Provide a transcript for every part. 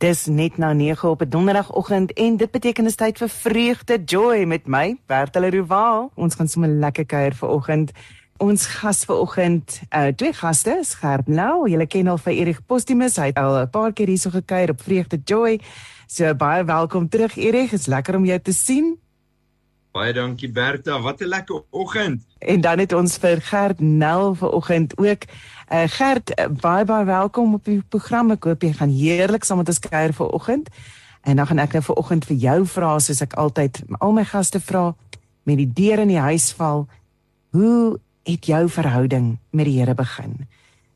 Dis net nou 9 op 'n donderdagoggend en dit beteken is tyd vir vreugde joy met my Bertel Rowaal. Ons gaan sommer lekker kuier vir oggend. Ons gas vir oggend, uh twee gaste, Gert Nou, julle ken al vir Erik Postumus, hy het al 'n paar keer hierso gekuier op vreugde joy. So baie welkom terug Erik, is lekker om jou te sien. Baie dankie Berta, wat 'n lekker oggend. En dan het ons vir Gert Nel vanoggend ook. Uh Gert, uh, baie baie welkom op die program. Ek hoop jy gaan heerlik saam met ons kuier vanoggend. En dan gaan ek nou vanoggend vir jou vra soos ek altyd al my gaste vra met die deur in die huis val. Hoe het jou verhouding met die Here begin?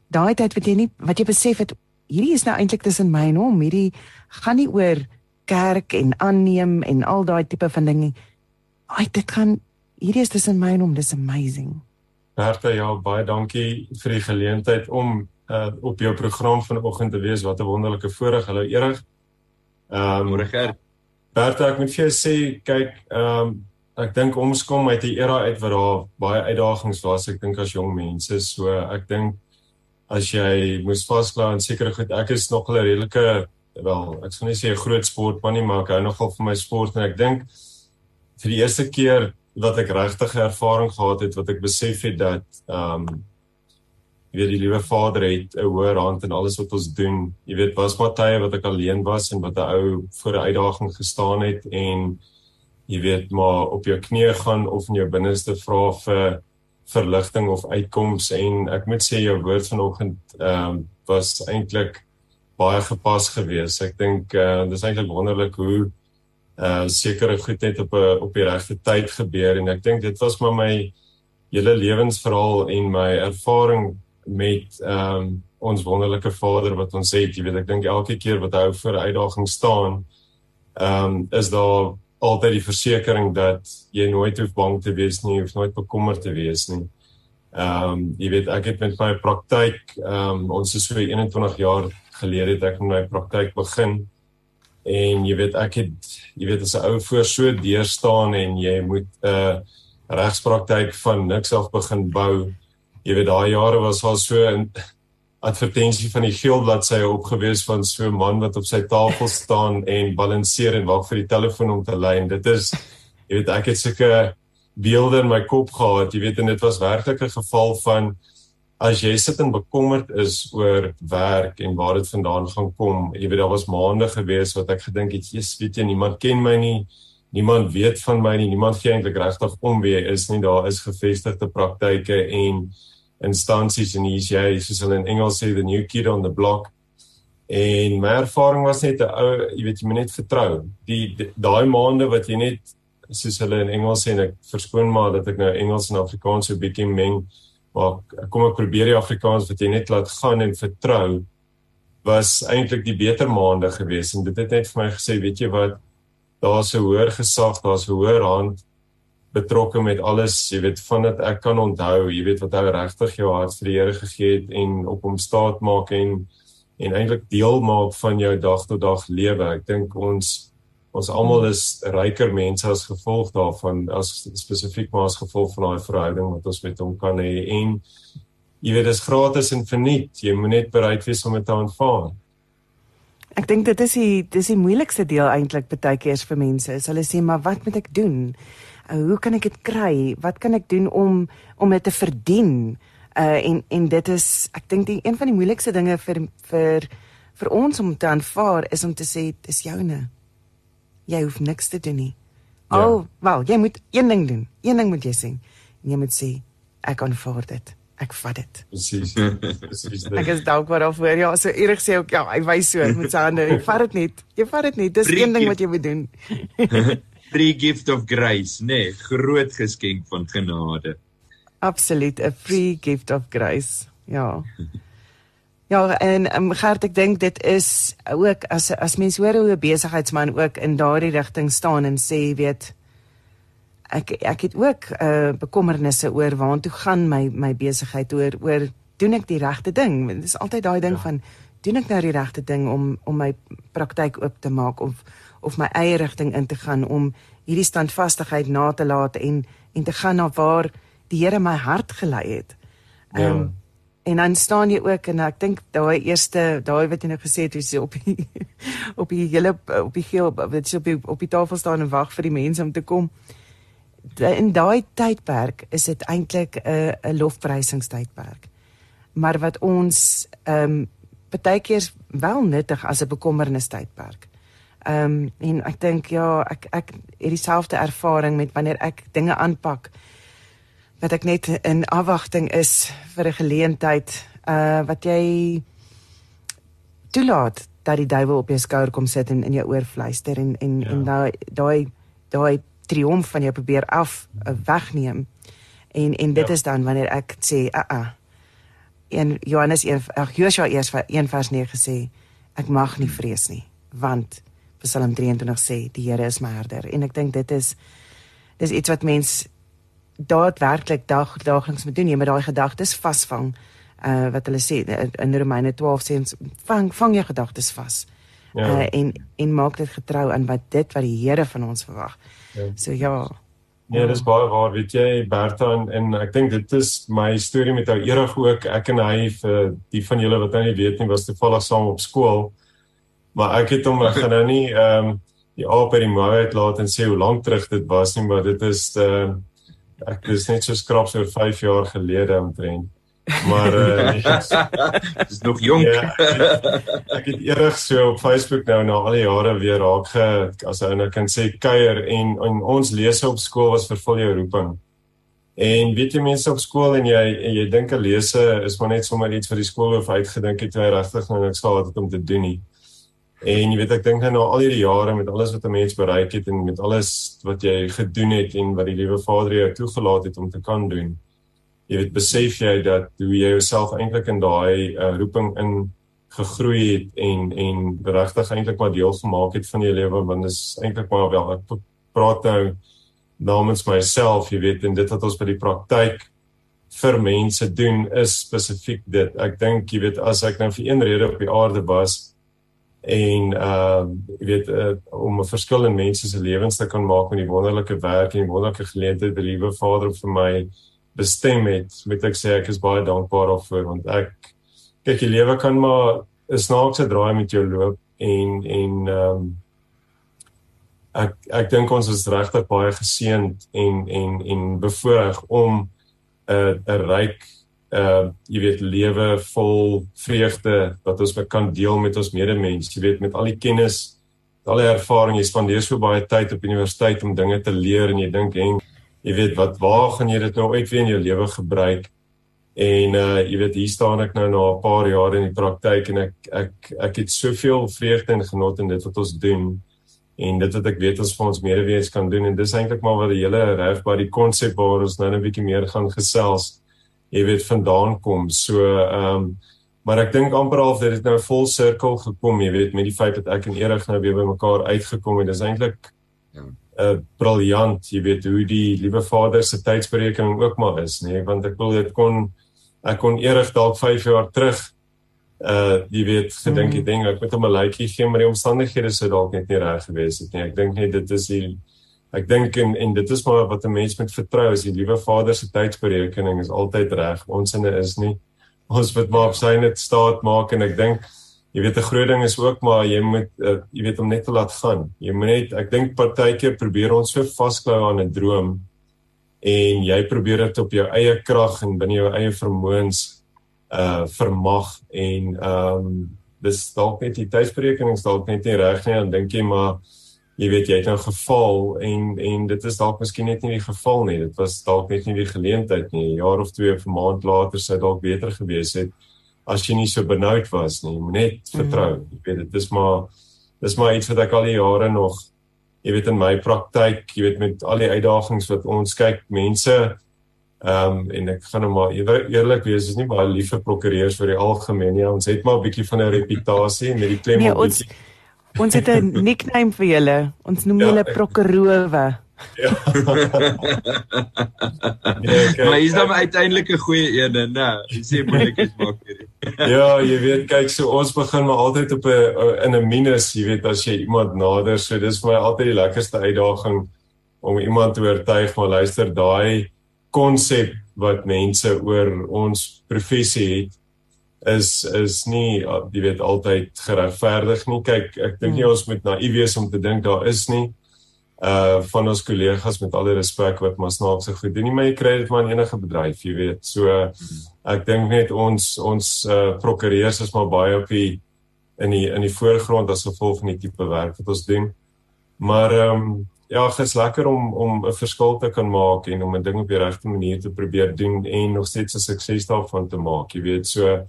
Daai tyd wat jy nie wat jy besef het hierdie is nou eintlik tussen my en hom. Hierdie gaan nie oor kerk en aanneem en al daai tipe van dinge nie Ai, dit gaan hierdie is tussen my en hom, dis amazing. Bertha, ja, baie dankie vir die geleentheid om uh, op jou program vanoggend te wees. Wat 'n wonderlike voorreg. Hallo Erig. Ehm, um, môre. Bertha, ek moet vir jou sê, kyk, ehm um, ek dink ons kom uit 'n era uit waar daar baie uitdagings was, ek dink as jong mense. So ek dink as jy moes vasklaar en seker goed, ek is nog 'n redelike wel, ek sou nie sê 'n groot sportman nie, maar ek hou nogal van my sport en ek dink vir die eerste keer wat ek regtig ervaring gehad het wat ek besef het dat ehm um, jy weet die liewe Vader het 'n hoër hand in alles wat ons doen. Jy weet was maar tye wat ek alleen was en wat 'n ou voor 'n uitdaging gestaan het en jy weet maar op jou knieë gaan of in jou binneste vra vir verligting of uitkoms en ek moet sê jou woord vanoggend ehm um, was eintlik baie gepas geweest. Ek dink uh, dis eintlik wonderlik hoe uh sekere goed net op 'n op die regte tyd gebeur en ek dink dit was maar my hele lewensverhaal en my ervaring met um ons wonderlike Vader wat ons het, jy weet ek dink elke keer wat hy voor 'n uitdaging staan, um is daar altyd die versekering dat jy nooit hoef bang te wees nie, hoef nooit bekommerd te wees nie. Um jy weet ek het met my praktyk, um ons is so 21 jaar gelede het ek met my praktyk begin en jy weet ek het jy weet as 'n ou voor so deur staan en jy moet 'n uh, regspraktyk van niks af begin bou jy weet daai jare was al so 'n advertensie van die geelbladsy opgewees van so 'n man wat op sy tafel staan en balanseer en wag vir die telefoon om te lyn dit is jy weet ek het sulke beelde in my kop gehad jy weet en dit was werklik 'n geval van as jy sit en bekommerd is oor werk en waar dit vandaan gaan kom, jy weet daar was maande gewees wat ek gedink het, Jesus, weet jy, niemand ken my nie. Niemand weet van my nie. Niemand gee eintlik regtig om wie ek is nie. Daar is gevestigde praktyke en instansies en hier's jy, soos hulle in Engels sê, the new kid on the block. En my ervaring was net 'n ou, jy weet jy moet net vertrou. Die daai maande wat jy net soos hulle in Engels sê en ek verskoon maar dat ek nou Engels en Afrikaans so bietjie meng maar kom ek probeer die Afrikaans wat jy net laat gaan en vertrou was eintlik die beter maande gewees. En dit het net vir my gesê weet jy wat daar's 'n hoër gesag daar's 'n hoër hand betrokke met alles. Jy weet vandat ek kan onthou jy weet wat hy regtig jou hart vir die Here gegee het en op hom staat maak en en eintlik deel maak van jou dag tot dag lewe. Ek dink ons ons almal is ryker mense as gevolg daarvan as spesifiek maar as gevolg van daai verhouding wat ons met hom kan hê. En jy weet dit is gratis en verniet. Jy moet net bereid wees om dit te aanvaar. Ek dink dit is die dis die moeilikste deel eintlik baie keer vir mense is hulle sê maar wat moet ek doen? Uh, hoe kan ek dit kry? Wat kan ek doen om om dit te verdien? Uh, en en dit is ek dink die een van die moeilikste dinge vir vir vir ons om te aanvaar is om te sê dis joune jy hoef niks te doen nie. Ja. Al, ja. wel, jy moet een ding doen. Een ding moet jy sê. En jy moet sê ek aanvaar dit. Ek vat dit. Presies. Presies. ek is dankbaar daarvoor. Ja, so Erik sê ook ja, hy wys so met sy hande. Jy vat dit net. Jy vat dit net. Dis Free een ding wat jy moet doen. free gift of grace, nee, groot geskenk van genade. Absoluut, 'n free gift of grace. Ja. Ja, en um, Gert, ek dink dit is ook as as mens hoor hoe 'n besigheidsman ook in daardie rigting staan en sê, weet ek ek het ook uh bekommernisse oor waartoe gaan my my besigheid oor oor doen ek die regte ding? Dit is altyd daai ding ja. van doen ek nou die regte ding om om my praktyk oop te maak of of my eie rigting in te gaan om hierdie standvastigheid na te laat en en te gaan na waar die Here my hart gelei het. Ehm ja. En dan staan jy ook en ek dink daai eerste daai wat jy nou gesê het, jy op die op die hele op die geel wat jy op die, op die tafel staan en wag vir die mense om te kom. In daai tydperk is dit eintlik 'n 'n lofprysingstydperk. Maar wat ons ehm um, baie keer wel nuttig as 'n bekommernis tydperk. Ehm um, en ek dink ja, ek ek het dieselfde ervaring met wanneer ek dinge aanpak wat ek net in afwagting is vir 'n geleentheid uh wat jy toelaat dat die duiwel op jou skouer kom sit en in jou oor fluister en en ja. en daai daai daai triomf van jou probeer af uh, wegneem. En en dit ja. is dan wanneer ek sê a uh a -uh, in Johannes 1 ag Josua eers vir 1 vers 9 sê ek mag nie vrees nie want Psalm 23 sê die Here is my herder en ek dink dit is dis iets wat mens daadwerklik dag daagliks moet doen jy moet daai gedagtes vasvang uh wat hulle sê in Romeine 12 sê vang vang jou gedagtes vas ja. uh en en maak dit getrou aan wat dit wat die Here van ons verwag ja. so ja Ja, dis baie waar, weet jy, Bertha en, en ek dink dit is my storie met ou Erig ook. Ek en hy vir die van julle wat nou nie weet nie, was toevallig saam op skool. Maar ek het hom gaan nou nie ehm um, die aap by die mou uit laat en sê hoe lank terug dit was nie, maar dit is ehm uh, ek is net so skrap so 5 jaar gelede omtrent. Maar uh, dis nog jonk. Ja, ek het eerig so op Facebook nou na al die jare weer raak ge as ou nou kan sê kuier en, en ons lese op skool was vervul jou roeping. En weet jy mense op skool en jy en jy dink 'n lese is maar net sommer iets vir die skool of uitgedink het jy regtig nou niks gehad het om te doen nie. En jy weet ek dink nou al hierdie jare met alles wat 'n mens bereik het en met alles wat jy gedoen het en wat die liewe Vader jou toegelaat het om te kan doen jy weet besef jy dat hoe jy jouself eintlik in daai uh, roeping in gegroei het en en regtig eintlik maar deel gemaak het van jou lewe want dis eintlik maar wel ek praat nou namens myself jy weet en dit wat ons by die praktyk vir mense doen is spesifiek dit. Ek dink jy weet as ek nou vir een rede op die aarde was en uh jy weet uh, om 'n verskil in mense se lewens te kan maak met die wonderlike werk en die wonderlike geleenthede wat die liewe Vader vir my bestem het, moet ek sê ek is baie dankbaar daarvoor want ek kyk die lewe kan maar 'n snaakse draai met jou loop en en ehm um, ek ek dink ons is regtig baie geseënd en en en bevoorreg om 'n uh, 'n ryk uh jy weet lewe vol vreugde wat ons kan deel met ons medemens, jy weet met al die kennis, al die ervaring, jy spandeer so baie tyd op universiteit om dinge te leer en jy dink en jy weet wat waar gaan jy dit nou ooit weer in jou lewe gebruik? En uh jy weet hier staan ek nou na 'n paar jaar in die praktyk en ek ek ek het soveel vreugde en genot in dit wat ons doen en dit wat ek weet ons vir ons medewees kan doen en dis eintlik maar wat die hele reg by die konsep waar ons nou 'n bietjie meer gaan gesels jy weet vandaan kom. So ehm um, maar ek dink amper al dat dit nou vol sirkel gekom, jy weet met die feit dat ek en Erig nou weer by mekaar uitgekom het. Dis eintlik ja 'n uh, briljant, jy weet hoe die liewe Vader se tydsberekening ook maar is, nê, nee? want ek wil dit kon ek kon eerig dalk 5 jaar terug uh jy weet gedink mm. ek dink ek moet hom 'n likeie gee maar die omstandighede sou dalk net nie reg gewees het nie. Ek dink net dit is die ek dink en en dit is maar wat 'n mens moet vertrou as die liewe Vader se tydsberekening is altyd reg. Ons sinne is nie ons moet maar op sy net staat maak en ek dink jy weet 'n groot ding is ook maar jy moet uh, jy weet om net te laat gaan. Jy moet net ek dink partykeer probeer ons so vasklou aan 'n droom en jy probeer dit op jou eie krag en binne jou eie vermoëns uh vermag en ehm um, dis dalk net die tydsberekening dalk net nie reg nie dan dink jy maar jy weet jy het nou geval en en dit is dalk miskien net nie die geval nie dit was dalk net nie die geleentheid nie 'n jaar of twee of 'n maand later sou dalk beter gewees het as jy nie so benoud was nie, moet net mm. vertrou. Jy weet dit is maar dis maar iets wat ek al die jare nog jy weet in my praktyk, jy weet met al die uitdagings wat ons kyk, mense ehm um, en ek gaan nou maar eerlik wees, is nie baie lief vir prokureurs vir die algemeen nie. Ons het maar 'n bietjie van 'n reputasie met die klem nee, op die Ons het 'n nickname vir julle. Ons noem ja, julle prokurore. Ja. ja okay. Maar is dan uiteindelik 'n goeie een, né? Jy sê moeilikes maak hierdie. ja, jy weet, kyk, so ons begin maar altyd op 'n in 'n minus, jy weet, as jy iemand nader, so dis vir my altyd die lekkerste uitdaging om iemand te oortuig maar luister, daai konsep wat mense oor ons professie het is is nie jy weet altyd geregverdig nie. Kyk, ek dink nie hmm. ons moet naïef wees om te dink daar is nie uh van ons kollegas met alle respek wat maar snaakse goed doen nie, maar jy kry dit maar in enige bedryf, jy weet. So ek dink net ons ons uh prokureurs is maar baie op die in die in die voorgrond as gevolg van die tipe werk wat ons doen. Maar ehm um, ja, dit is lekker om om 'n verskil te kan maak en om 'n ding op die regte manier te probeer doen en nog steeds 'n sukses daarvan te maak, jy weet. So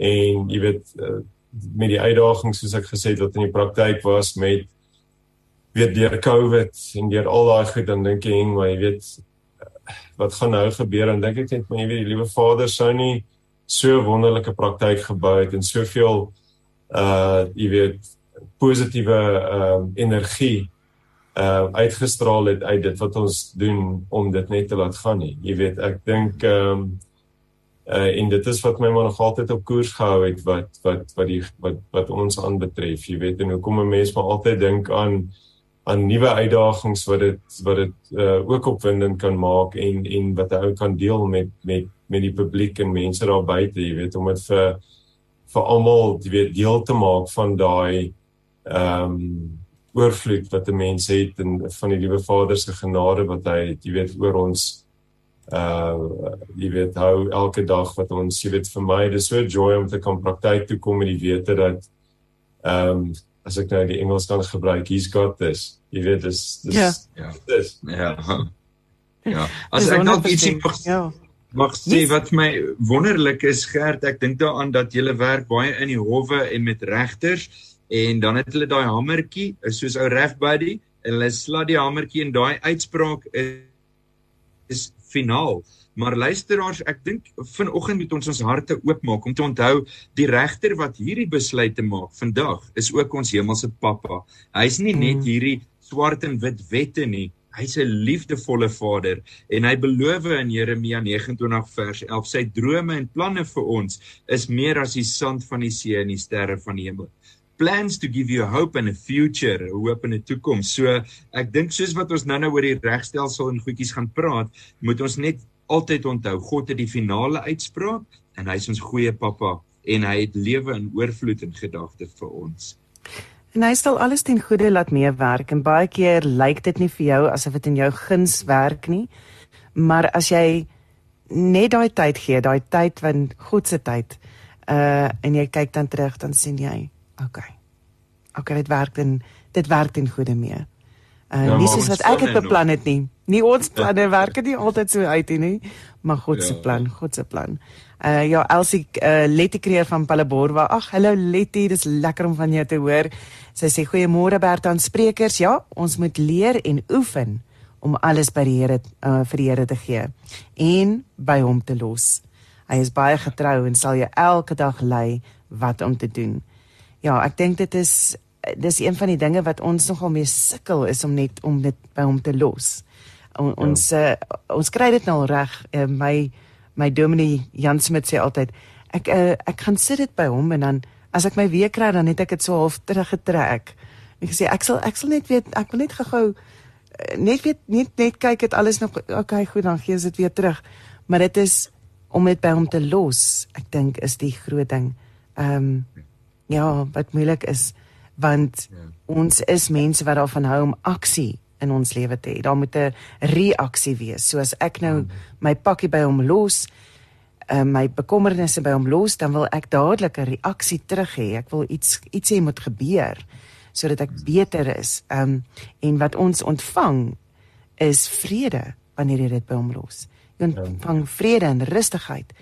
en jy weet uh, met die uitdagings soos ek gesê het wat in die praktyk was met weet deur COVID en deur al daai goed dan dink jy maar jy weet wat gaan nou gebeur en dink ek net maar jy weet die liewe Vader sou nie so wonderlike praktyk gebou het en soveel uh jy weet positiewe ehm uh, energie uh uitgestraal het uit dit wat ons doen om dit net te laat gaan nie. Jy weet ek dink ehm um, uh en dit is wat my maar nog altyd op koers gehou het wat wat wat die wat wat ons aanbetref. Jy weet en hoekom 'n mens maar altyd dink aan aan nuwe uitdagings wat dit wat dit uh, ook opwindend kan maak en en wat hy kan deel met met met die publiek en mense daar buite, jy weet, om dit vir vir almal, jy weet, deel te maak van daai ehm um, oorvloed wat 'n mens het en van die liewe Vader se genade wat hy, jy weet, oor ons uh jy weet hou elke dag wat ons jy weet vir my dis so 'n joy om te kan praktyk toe kom en die wete dat ehm um, as ek nou die Engels kan gebruik, he's got this. Jy weet dis dis ja. ja. Dis ja. Ja. As ek nog ietsie mag ja. mag sê wat my wonderlik is gerd, ek dink daaraan dat jy werk baie in die howe en met regters en dan het hulle daai hamertjie, soos ou ref buddy, en hulle slat die hamertjie en daai uitspraak is, is finaal. Maar luisteraars, ek dink vanoggend moet ons ons harte oopmaak om te onthou die regter wat hierdie besluite maak vandag is ook ons hemelse Pappa. Hy's nie net mm. hierdie swart en wit wette nie. Hy's 'n liefdevolle Vader en hy beloof in Jeremia 29 vers 11 sy drome en planne vir ons is meer as die sand van die see en die sterre van die hemel plans to give you hope and a future, hoop in 'n toekoms. So ek dink soos wat ons nou-nou oor die regstelsel en goedjies gaan praat, moet ons net altyd onthou God het die finale uitspraak en hy is ons goeie pappa en hy het lewe in oorvloed en gedagte vir ons. En hy stel alles ten goeie laat meewerk en baie keer lyk dit nie vir jou asof dit in jou guns werk nie. Maar as jy net daai tyd gee, daai tyd van God se tyd, uh en jy kyk dan terug dan sien jy, okay. Okay, dit werk en dit werk ten goeie mee. Uh ja, nie soos wat ek dit beplan het nie. Nie ons planne werk nie altyd so uit nie, maar God se ja. plan, God se plan. Uh ja, Elsie uh, Letty Creer van Palaborwa. Ag, hallo Letty, dis lekker om van jou te hoor. Sy sê goeiemôre Bert aan sprekers. Ja, ons moet leer en oefen om alles by die Here uh, vir die Here te gee en by hom te los. Hy is baie getrou en sal jou elke dag lei wat om te doen. Ja, ek dink dit is dis een van die dinge wat ons nogal mee sukkel is om net om dit by hom te los. O, ja. Ons uh, ons kry dit nou reg. Uh, my my dominee Jan Smit sê altyd ek uh, ek gaan sit dit by hom en dan as ek my weer kry dan het ek dit so half teruggetrek. Ek sê ek sal ek sal net weet ek wil net gou net weet net net kyk dit alles nog okay goed dan gee dit weer terug. Maar dit is om dit by hom te los. Ek dink is die groot ding. Ehm um, ja, wat moeilik is want ja. ons is mense wat daarvan hou om aksie in ons lewe te hê. Daar moet 'n reaksie wees. So as ek nou hmm. my pakkie by hom los, uh, my bekommernisse by hom los, dan wil ek dadelik 'n reaksie terug hê. Ek wil iets iets hê moet gebeur sodat ek beter is. Ehm um, en wat ons ontvang is vrede wanneer jy dit by hom los. Jy ja. ontvang vrede en rustigheid.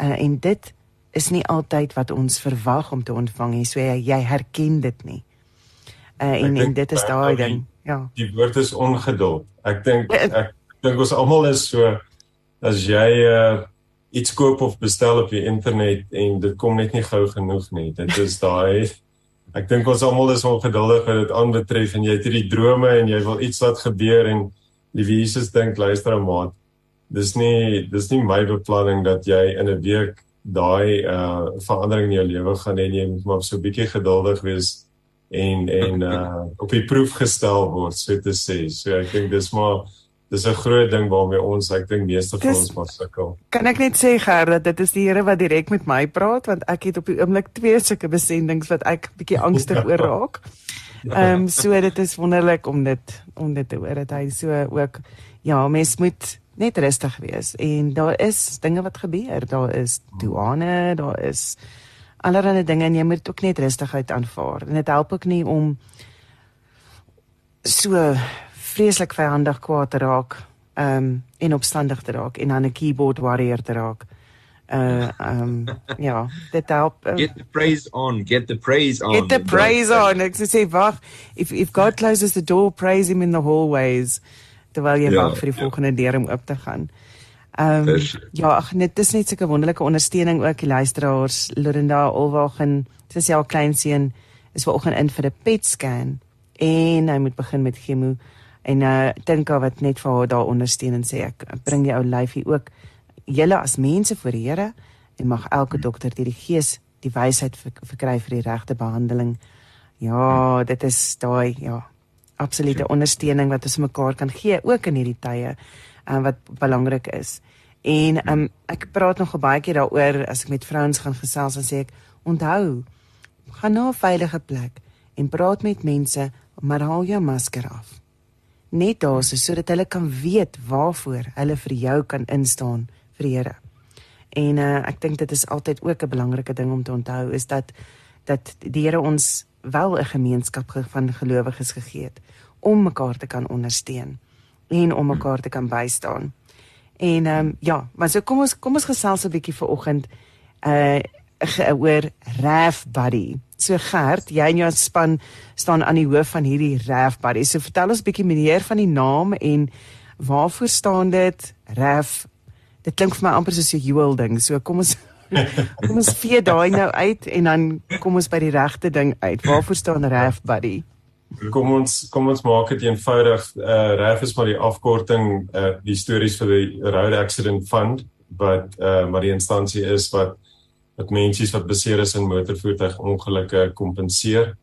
Uh, en dit is nie altyd wat ons verwag om te ontvang nie. So jy, jy herken dit nie. Uh, en en dit is daai ding. Ja. Die woord is ongeduld. Ek dink ek dink ons almal is so as jy uh, iets koop of bestel op die internet en dit kom net nie gou genoeg nie. Dit is daai ek dink ons almal is ongeduldig wat dit aanbetref en jy het hierdie drome en jy wil iets wat gebeur en die Jesus dink luister maat. Dis nie dis nie my beplanning dat jy in 'n week daai uh verandering in jou lewe gaan hê jy moet maar so 'n bietjie geduldig wees en en uh op die proef gestel word so te sê. So ek dink dis maar dis 'n groot ding waarmee ons ek dink meeste van ons maar sukkel. Kan ek net sê Gerda, dit is die Here wat direk met my praat want ek het op die oomblik twee sulke besendings wat ek bietjie angstig oor raak. Ehm um, so dit is wonderlik om dit om dit te hoor dat hy so ook ja, mens moet net rustig wees en daar is dinge wat gebeur. Daar is douane, daar is allerlei dinge en jy moet ook net rustigheid aanvaar. En dit help ook nie om so vreeslik vyandig kwaad te raak, ehm um, en opstandig te raak en dan 'n keyboard warrior te raak. Uh ehm um, ja, dit help. Uh, get the praise on, get the praise on. Get the praise on. Ek sê wag, if if God closes the door, praise him in the hallways terwyl jy ja, wag vir die ja. volgende deur om oop te gaan. Ehm um, ja, ag net dis net sulke wonderlike ondersteuning ook die luisteraars Lorinda Olwagen, dis jou klein seun is vanoggend in vir 'n PET scan en hy moet begin met chemo en uh dink haar wat net vir haar daar ondersteun en sê ek bring die ou lyfie ook julle as mense voor die Here en mag elke dokter deur die gees die wysheid verkry vir die regte behandeling. Ja, dit is daai ja, absolute ondersteuning wat ons mekaar kan gee ook in hierdie tye um, wat belangrik is. En um, ek praat nog baie keer daaroor as ek met vrouens gaan gesels en sê ek onthou gaan na 'n veilige plek en praat met mense maar haal jou masker af net daar so sodat hulle kan weet waarvoor hulle vir jou kan instaan vir die Here. En uh, ek dink dit is altyd ook 'n belangrike ding om te onthou is dat dat die Here ons wel 'n gemeenskap van gelowiges gegee het om mekaar te kan ondersteun en om mekaar te kan bystaan. En ehm um, ja, maar so kom ons kom ons gesels 'n bietjie vanoggend uh oor Raf Buddy. So Gert, jy en jou span staan aan die hoof van hierdie Raf Buddy. So vertel ons bietjie meer van die naam en waarvoor staan dit? Raf. Dit klink vir my amper soos 'n juwel ding. So kom ons kom ons vee daai nou uit en dan kom ons by die regte ding uit. Waarvoor staan Raf Buddy? Kom ons kom ons maak dit eenvoudig. Uh Raf is maar die afkorting uh die stories vir die Road Accident Fund wat uh maar die instansie is wat wat mense wat beseer is in motorvoertuig ongelukke kompenseer.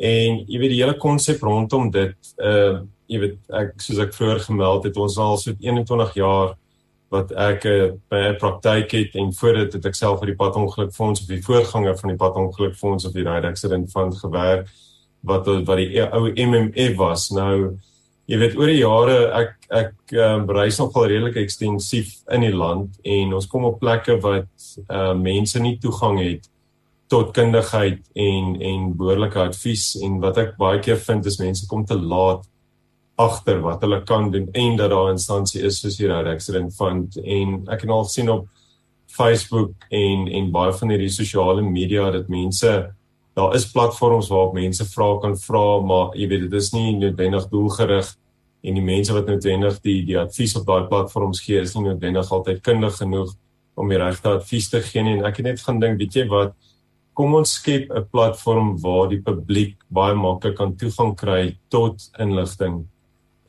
En jy weet die hele konsep rondom dit uh jy weet ek soos ek vroeër gemeld het ons al so 21 jaar wat ek uh, by 'n praktyk het en voor dit het ek self vir die padongelukfonds of die voorganger van die padongelukfonds of die ride accident fund gewerk wat wat die ou MMF was. Nou jy weet oor die jare ek ek um, reis nogal redelik ekstensief in die land en ons kom op plekke wat uh, mense nie toegang het tot kundigheid en en behoorlike advies en wat ek baie keer vind is mense kom te laat agter wat hulle kan doen en dat daar 'n instansie is soos hier Accident Fund. En ek het al sien op Facebook en en baie van hierdie sosiale media dat mense daar is platforms waarop mense vra kan vra maar jy weet dit is nie noodwendig doelgerig en die mense wat noodwendig die die advies op daai platforms gee is nie noodwendig altyd kundig genoeg om die regte advies te gee nie. En ek het net gaan dink weet jy wat? Kom ons skep 'n platform waar die publiek baie maklik kan toegang kry tot inligting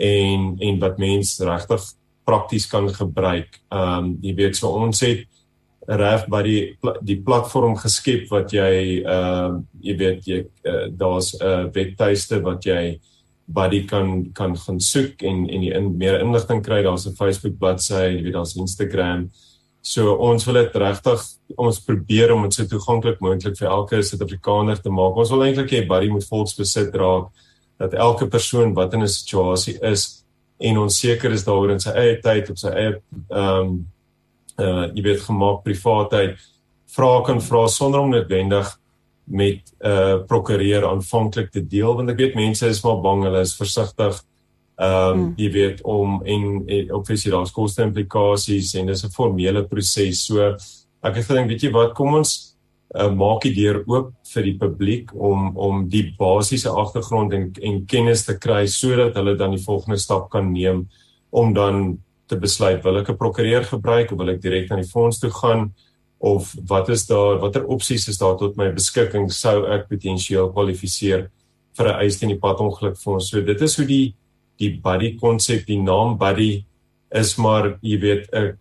en en wat mense regtig prakties kan gebruik. Ehm um, jy weet so ons het reg by die die platform geskep wat jy ehm uh, jy weet jy uh, daar's 'n uh, webtuiste wat jy buddy kan kan gaan soek en en die in meer inligting kry. Daar's 'n Facebook bladsy, jy weet daar's Instagram. So ons wil dit regtig ons probeer om dit so toeganklik moontlik vir elke Suid-Afrikaner te maak. Ons wil eintlik hê buddy moet volksbesit raak dat elke persoon wat in 'n situasie is en ons seker is daaroor in sy eie tyd op sy eie ehm um, uh jy weet gemaak privaatheid vra kan vra sonder om noodwendig met uh, prokureur aanvanklik te deel want ek weet mense is maar bang hulle is versigtig ehm um, hmm. jy weet om en, en obviously daar's koste implikasies en dis 'n formele proses so ek het gedink weet jy wat kom ons uh, maak die deur oop vir die publiek om om die basiese agtergrond en en kennis te kry sodat hulle dan die volgende stap kan neem om dan te besluit wil ek 'n prokureur gebruik of wil ek direk na die fonds toe gaan of wat is daar watter opsies is daar tot my beskikking sou ek potensieel kwalifiseer vir 'n eis teen die padongeluk fonds. So dit is hoe die die buddy konsep, die naam buddy is maar jy weet ek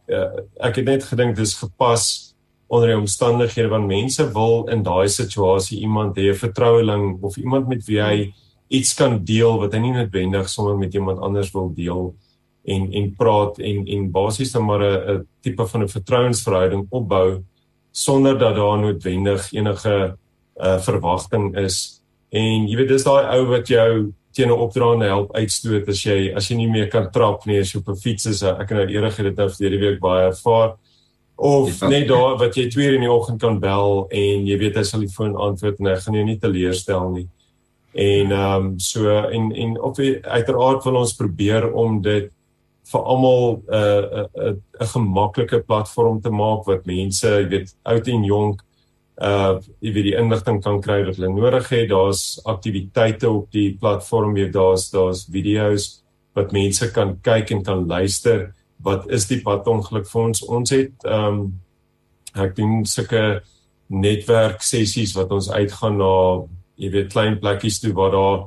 ek het net gedink dis gepas onder die omstandighede want mense wil in daai situasie iemand hê 'n vertroueling of iemand met wie hy iets kan deel wat hy nie noodwendig sommer met iemand anders wil deel en en praat en en basies dan maar 'n tipe van 'n vertrouensverhouding opbou sonder dat daar noodwendig enige uh verwagting is. En jy weet dis daai ou wat jou teen 'n opdraande help uitstoot as jy as jy nie meer kan trap nie as jy op 'n fiets is. Ek het nou eerder dit nou vir die week baie ervaar. Of net daar wat jy 2 uur in die oggend kan bel en jy weet hy sal die foon antwoord en hy gaan jou nie teleurstel nie. En ehm um, so en en op uiteraard wil ons probeer om dit vir almal 'n uh, 'n 'n 'n gemaklike platform te maak wat mense, jy weet, oud en jonk uh jy weet die inligting kan kry wat hulle nodig het. Daar's aktiwiteite op die platform, jy daar's daar's video's wat mense kan kyk en kan luister. Wat is die padongeluk vir ons? Ons het um ek doen sulke netwerk sessies wat ons uitgaan na jy weet klein plekkies toe waar daar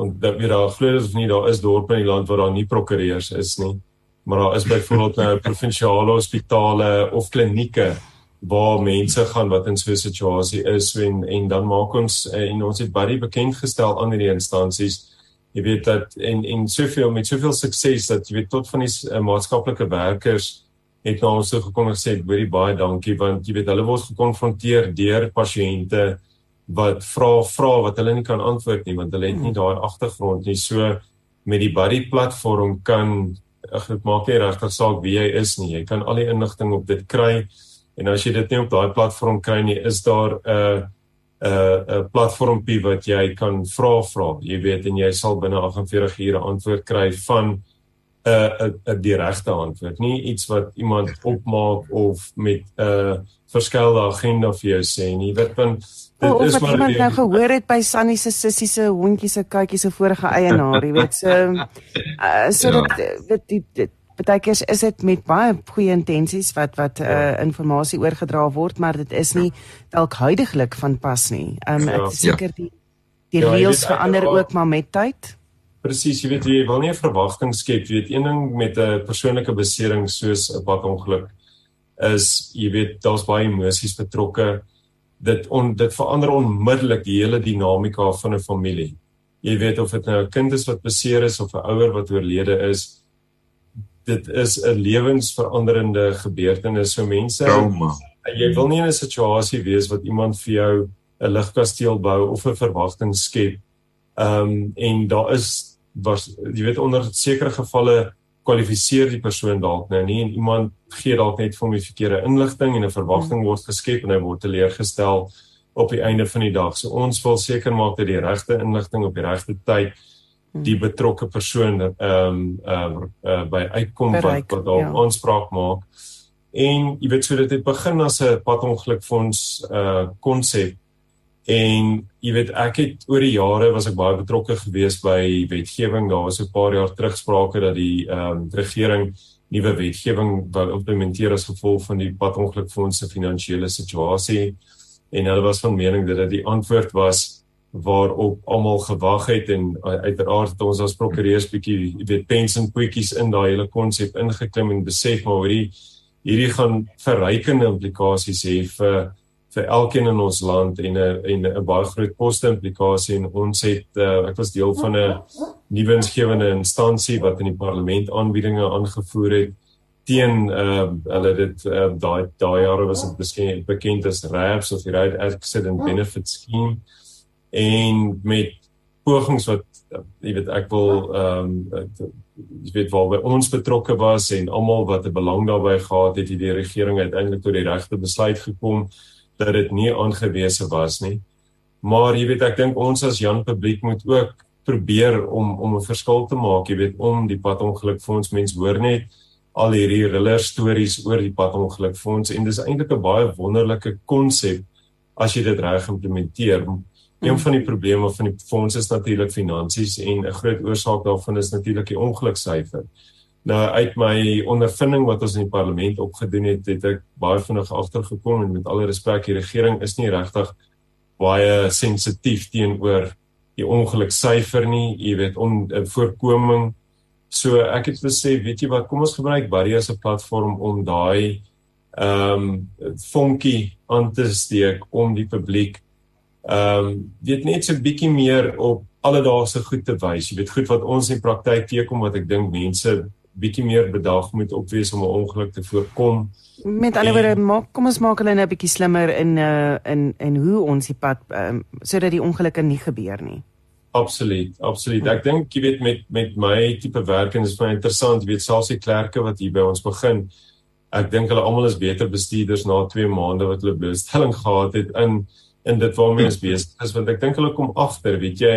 want dat weer daar glo of nie daar is dorpe in die land waar daar nie prokureurs is nie maar daar is byvoorbeeld nou provinsiale hospitale of klinieke waar mense gaan wat in so 'n situasie is en en dan maak ons en ons het baie bekend gestel aan hierdie instansies jy weet dat en en soveel met soveel sukses dat jy weet tot van die uh, maatskaplike werkers het na ons toe gekom en gesê baie baie dankie want jy weet hulle word gekonfronteer deur pasiënte wat vra vra wat hulle nie kan antwoord nie want hulle het nie hmm. daai agtergrond nie. So met die buddy platform kan ag dit maak nie regtig saak wie jy is nie. Jy kan al die inligting op dit kry en as jy dit nie op daai platform kry nie, is daar 'n uh, 'n uh, 'n platformpie wat jy kan vra vra. Jy weet en jy sal binne 48 ure antwoord kry van 'n uh, 'n uh, die regte antwoord. Nie iets wat iemand opmaak of met 'n uh, verskillende agenda vir jou sê nie. Jy weet dan Oh, of wat iemand nou gehoor het by Sunny se sussie se hondjie se katjie se vorige eienaar, jy weet, so uh, so ja. dit dit dit beteken is, dit met baie goeie intensies wat wat uh, ja. inligting oorgedra word, maar dit is nie dalk huidigelik van pas nie. Um ja. ek seker die die ja, reëls verander ook maar met tyd. Presies, jy weet jy wil nie 'n verwagting skep, jy weet een ding met 'n persoonlike besering soos 'n padongeluk is jy weet daar's baie emosies betrokke dit on, dit verander onmiddellik die hele dinamika van 'n familie. Jy weet of dit nou 'n kind is wat beseer is of 'n ouer wat oorlede is, dit is 'n lewensveranderende gebeurtenis. So mense, Trauma. jy wil nie in 'n situasie wees wat iemand vir jou 'n ligkasteel bou of 'n verwagting skep. Ehm um, en daar is was jy weet onder sekere gevalle kwalifiseer die persoon dalk nou nie en iemand gee dalk net vir hom die verkeerde inligting en 'n verwagting word geskep en hy word teleurgestel op die einde van die dag. So ons wil seker maak dat die regte inligting op die regte tyd die betrokke persoon ehm um, ehm um, uh, by uitkom Bereik, wat wat dalk ja. aanspraak maak. En jy weet so dit het begin as 'n padongelukfonds uh konsep En jy weet ek het oor die jare was ek baie betrokke gewees by wetgewing. Daar was 'n paar jaar terugsprake dat die ehm um, regering nuwe wetgewing wou implementeer as gevolg van die padongelukfonds se finansiële situasie. En hulle was van mening dat dit die antwoord was waarop almal gewag het en uh, uiteraard het ons as prokureurs bietjie jy weet pension poetjies in daai hele konsep ingeklim en besef maar hierdie hierdie gaan verrykende implikasies hê vir vir elkeen in ons land en 'n en 'n baie groot koste implikasie en ons het uh, ek was deel van 'n nuwe insgewende instansie wat in die parlement aanbiedinge aangevoer het teen uh, hulle dit uh, daai daai jare was dit beskik bekend as RABS of the Road Accident Benefit Scheme en met pogings wat jy weet ek wil ehm um, jy weet waar ons betrokke was en almal wat 'n belang daarbey gehad het, het die regering uiteindelik tot die regte besluit gekom dat dit nie aangewese was nie. Maar jy weet ek dink ons as Jan publiek moet ook probeer om om 'n verskil te maak, jy weet om die padongeluk fonds mens hoor net al hierdie riller stories oor die padongeluk fonds en dis eintlik 'n baie wonderlike konsep as jy dit reg implementeer. Een van die probleme van die fonds is natuurlik finansies en 'n groot oorsaak daarvan is natuurlik die ongeluksyfer. Nou uit my ondervinding wat ons in die parlement opgedoen het, het ek baie vinnig agtergekom en met alle respek die regering is nie regtig baie sensitief teenoor die ongeluksyfer nie, jy weet om uh, voorkoming. So ek het gesê, weet jy wat, kom ons gebruik Barry as 'n platform om daai ehm um, vonkie aan te steek om die publiek ehm um, weet net so 'n bietjie meer op alledaagse goed te wys. Jy weet goed wat ons in praktyk teekom wat ek dink mense bietjie meer bedag moet opwees om 'n ongeluk te voorkom. Met ander woorde, maak kom ons maak hulle nou 'n bietjie slimmer in uh in in hoe ons die pad um, sodat die ongelukke nie gebeur nie. Absoluut, absoluut. Ek dink jy weet met met my tipe werk en dit is baie interessant, jy weet selfs die klerke wat hier by ons begin. Ek dink hulle almal is beter bestuurders na 2 maande wat hulle blootstelling gehad het in in dit waarmee ons besig is want ek dink hulle kom agter, weet jy,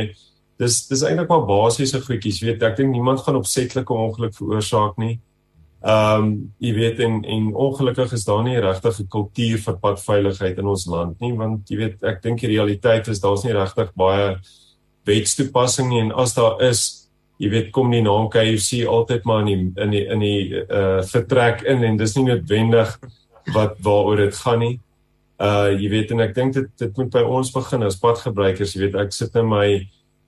dis dis eintlik maar basiese goedjies weet ek dink niemand gaan opsetlike ongeluk veroorsaak nie. Ehm um, jy weet en en ongelukkig is daar nie regtig 'n kultuur vir padveiligheid in ons land nie want jy weet ek dink die realiteit is daar's nie regtig baie wetstoepassing nie en as daar is jy weet kom die naam KFC altyd maar in die in die in die uh vertrek in en dis nie noodwendig wat waaroor dit gaan nie. Uh jy weet en ek dink dit dit moet by ons begin as padgebruikers, jy weet ek sit in my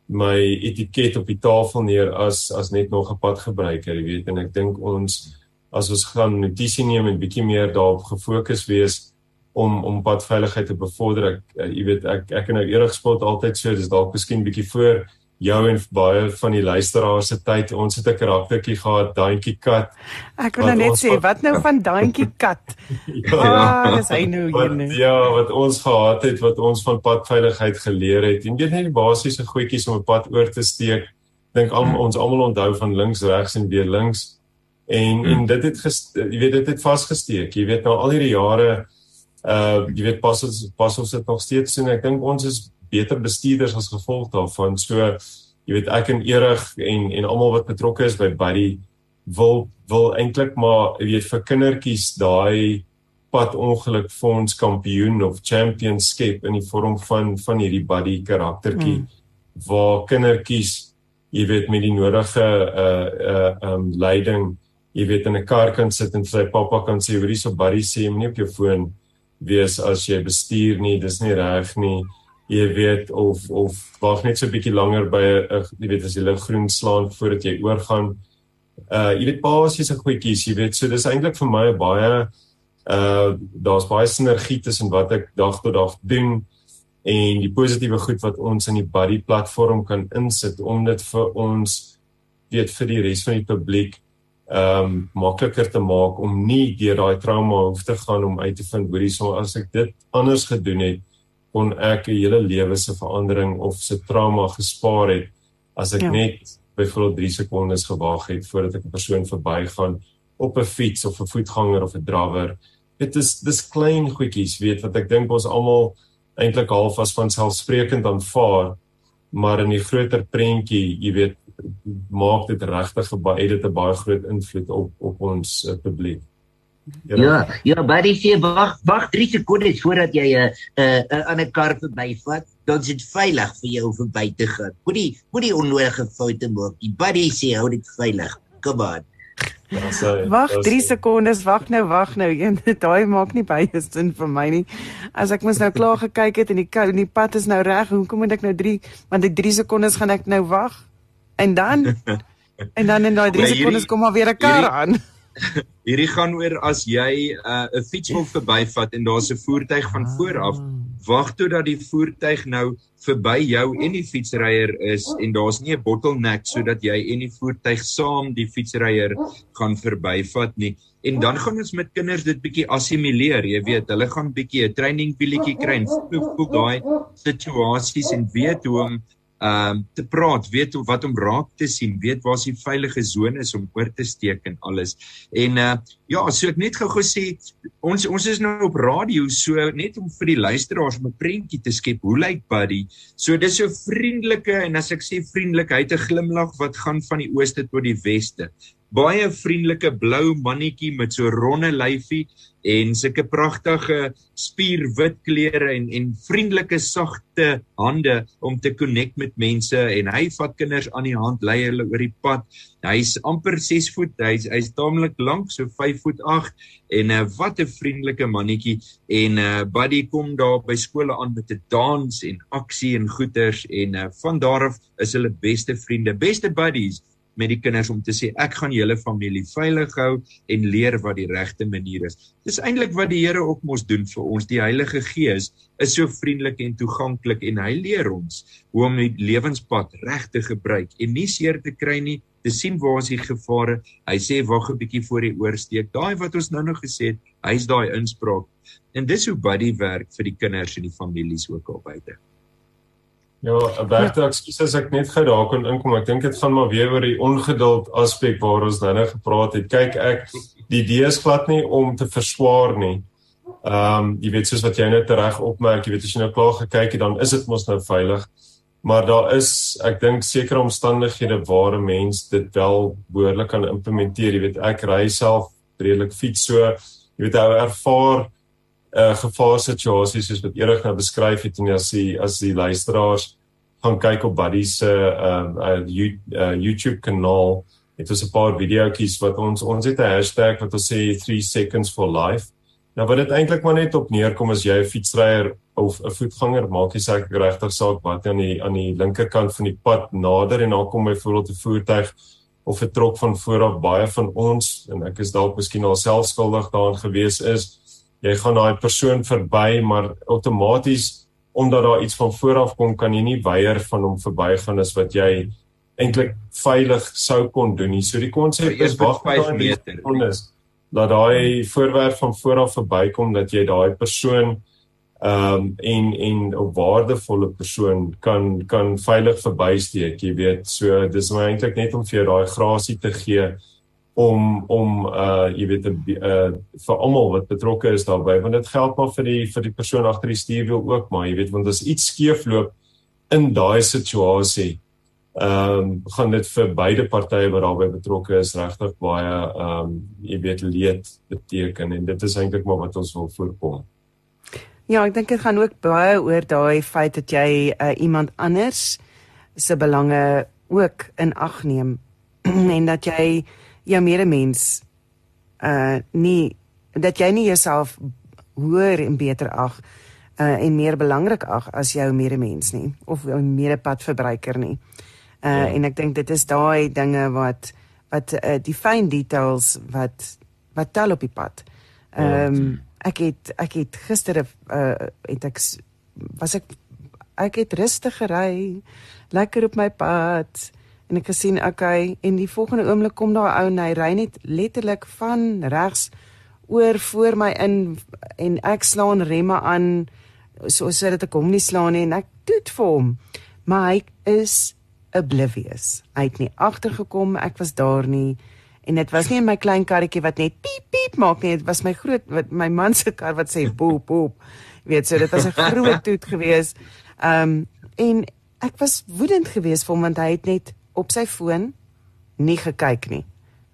my etiket op die tafel neer as as net nog 'n padgebruiker, jy weet, en ek dink ons as ons gaan notisie neem en bietjie meer daarop gefokus wees om om padveiligheid te bevorder. Ek uh, jy weet ek ek en nou eerig spot altyd so, dis dalk miskien bietjie voor jou en baie van die luisteraars se tyd. Ons het 'n karaktertjie gehad, Daantjie Kat. Ek wil nou net sê, wat nou van Daantjie Kat? ja, ah, dis hy nou hier nou. Ja, wat ons gehad het, wat ons van padveiligheid geleer het. En weet net die basiese goedjies om 'n pad oor te steek. Dink al hmm. ons almal onthou van links, regs en weer links. En hmm. en dit het jy weet dit het vasgesteek. Jy weet nou al hierdie jare uh jy weet pas ons pas ons dit nog steeds en ek dink ons is beter bestuurders as gevolg daarvan. So jy weet ek en Erig en en almal wat betrokke is by Buddy wil wil eintlik maar jy weet vir kindertjies daai pad ongeluk fonds kampioen of championship in die vorm van van hierdie Buddy karaktertjie mm. waar kindertjies jy weet met die nodige uh uh um leiding jy weet in 'n kar kan sit en sy pappa kan sê hoorie so Buddy sê moenie op jou foon wees as jy bestuur nie dis nie reg nie jy weet of of wag net so 'n bietjie langer by 'n jy weet as jy lig groen slaan voordat jy oorgaan. Uh jy weet basiese goedjies, jy weet, so dis eintlik vir my baie uh daar's baie sinergie tussen wat ek dag tot dag doen en die positiewe goed wat ons in die buddy platform kan insit om dit vir ons weet vir die res van die publiek ehm um, makliker te maak om nie deur daai trauma hoef te gaan om uit te vind hoorie so as ek dit anders gedoen het kon ek 'n hele lewe se verandering of se trauma gespaar het as ek ja. net byvoorbeeld 3 sekondes gewag het voordat ek 'n persoon verbygaan op 'n fiets of 'n voetganger of 'n drawer. Dit is dis klein goedjies, weet wat ek dink ons almal eintlik half as van selfsprekend aanvaar, maar in die groter prentjie, jy weet, maak dit regtig baie dit 'n baie groot invloed op op ons uh, publiek. Ja, ja, buddy sê wag, wag 3 sekondes voordat jy 'n 'n 'n ander kar verbyvat, dan is dit veilig vir jou om verby te gaan. Moenie moenie onnodige foute maak. Die buddy sê hou dit veilig. Kom aan. Wag 3 sekondes, wag nou, wag nou. Een daai maak nie baie sin vir my nie. As ek mos nou klaar gekyk het en die en die pad is nou reg, hoekom moet ek nou 3 want ek 3 sekondes gaan ek nou wag? En dan en dan in daai 3 sekondes kom maar weer 'n kar aan. Hierdie, Hierdie gaan oor as jy uh, 'n uh, fiets wil verbyvat en daar's 'n voertuig van voor af, wag totdat die voertuig nou verby jou en die fietsryer is en daar's nie 'n bottleneck sodat jy en die voertuig saam die fietsryer gaan verbyvat nie. En dan gaan ons met kinders dit bietjie assimileer, jy weet, hulle gaan bietjie 'n training bietjie kry en voel daai situasies en weet hoe om um te praat, weet wat om raak te sien, weet waar die veilige sone is om oor te steek en alles. En uh ja, so ek net gou-gou sê ons ons is nou op radio, so net om vir die luisteraars 'n prentjie te skep. Hoe lyk Buddy? So dis so vriendelike en as ek sê vriendelik, hy het 'n glimlag wat gaan van die ooste tot die weste baie vriendelike blou mannetjie met so ronde lyfie en sulke pragtige spierwit klere en en vriendelike sagte hande om te connect met mense en hy vat kinders aan die hand lei hulle oor die pad. Hy's amper 6 voet, hy's hy's taamlik lank, so 5 voet 8 en uh, wat 'n vriendelike mannetjie en uh, Buddy kom daar by skole aan met 'n dans en aksie en goeters en uh, van daar af is hulle beste vriende, beste buddies met die kinders om te sê ek gaan julle familie veilig hou en leer wat die regte manier is. Dis eintlik wat die Here ook mos doen vir ons. Die Heilige Gees is so vriendelik en toeganklik en hy leer ons hoe om die lewenspad reg te gebruik en nie seer te kry nie, te sien waar is die gevare. Hy sê wag 'n bietjie voor die oorsteek. Daai wat ons nou nog gesê het, hy's daai inspraak. En dis hoe buddy werk vir die kinders en die families ook al buite. Ja, Bertha, ja. ekskuus as ek net gou daar kon inkom. Ek dink dit gaan maar weer oor die ongeduld aspek waar ons nou net gepraat het. Kyk, ek die idee is glad nie om te verswaar nie. Ehm, um, jy weet soos wat jy net reg opmerk, jy weet as jy nou klaar gekyk het, dan is dit mos nou veilig. Maar daar is, ek dink sekere omstandighede waar 'n mens dit wel behoorlik kan implementeer. Jy weet, ek ry self redelik fiets so, jy weet, ou ervaar uh gevaar situasies soos wat Erik nou beskryf het en as die as die luisteraars gaan kyk op Buddy se uh, uh, uh YouTube kanaal het ons 'n paar videoetjies wat ons ons het 'n hashtag wat ons sê 3 seconds for life. Nou wat dit eintlik maar net op neerkom as jy 'n fietsryer of 'n voetganger maak jy seker regtig saak wat aan die aan die linkerkant van die pad nader en dan kom byvoorbeeld 'n voertuig of 'n trok van voor af baie van ons en ek is dalk miskien al self skuldig daaraan gewees is jy gaan daai persoon verby maar outomaties omdat daar iets van vooraf kom kan jy nie weier van hom verbygaan as wat jy eintlik veilig sou kon doen nie. So die konsep is wag 5 meter is dat daai voorwerp van vooraf verbykom dat jy daai persoon ehm um, en en 'n waardevolle persoon kan kan veilig verbysteek, jy weet. So dis maar eintlik net om vir jou daai grasie te gee om om uh jy weet uh vir almal wat betrokke is daarbey want dit geld maar vir die vir die persoon agter die stuurwiel ook maar jy weet want as iets skeefloop in daai situasie ehm um, gaan dit vir beide partye wat daarbey betrokke is regtig baie ehm um, jy weet leed beteken en dit is eintlik maar wat ons wil voorkom. Ja, ek dink dit gaan ook baie oor daai feit dat jy uh, iemand anders se belange ook in ag neem en dat jy jou medemens uh nie dat jy nie jouself hoër en beter ag uh en meer belangrik ag as jou medemens nie of jou medepadverbruiker nie. Uh ja. en ek dink dit is daai dinge wat wat uh, die fyn details wat wat tel op die pad. Ja. Ehm um, ek het ek het gister uh het ek was ek ek het rustig gery lekker op my pad en ek gesien okay en die volgende oomblik kom daar ou en hy ry net letterlik van regs oor voor my in en ek slaan remme aan so sodat ek hom nie slaan nie en ek toet vir hom. Maar hy is oblivious. Hy het nie agtergekom ek was daar nie. En dit was nie in my klein karretjie wat net piep piep maak nie. Dit was my groot wat my man se kar wat sê boep boep weet so dit was 'n groot toet geweest um, en ek was woedend geweest vir hom want hy het net op sy foon nie gekyk nie.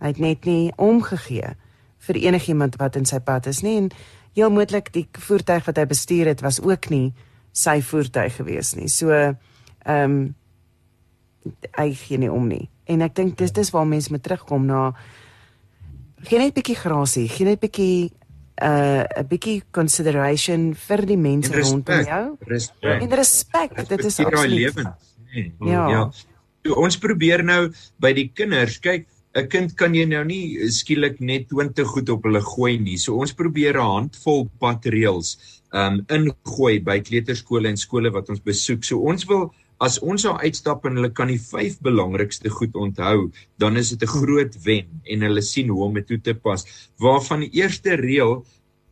Hy het net nie omgegee vir enigiemand wat in sy pad is nie en heel moontlik die voertuig wat hy bestuur het was ook nie sy voertuig gewees nie. So ehm um, hy gee nie om nie. En ek dink dis dis waar mense moet terugkom na gee net 'n bietjie grasie, gee net 'n bietjie 'n uh, bietjie consideration vir die mense rondom jou. Respect. En respek, dit is absoluut. Nee, ja. ja ons probeer nou by die kinders kyk 'n kind kan jy nou nie skielik net 20 goed op hulle gooi nie. So ons probeer 'n handvol patreels um ingooi by kleuterskole en skole wat ons besoek. So ons wil as ons daar uitstap en hulle kan die vyf belangrikste goed onthou, dan is dit 'n groot wen en hulle sien hoe om dit toe te pas. Waarvan die eerste reël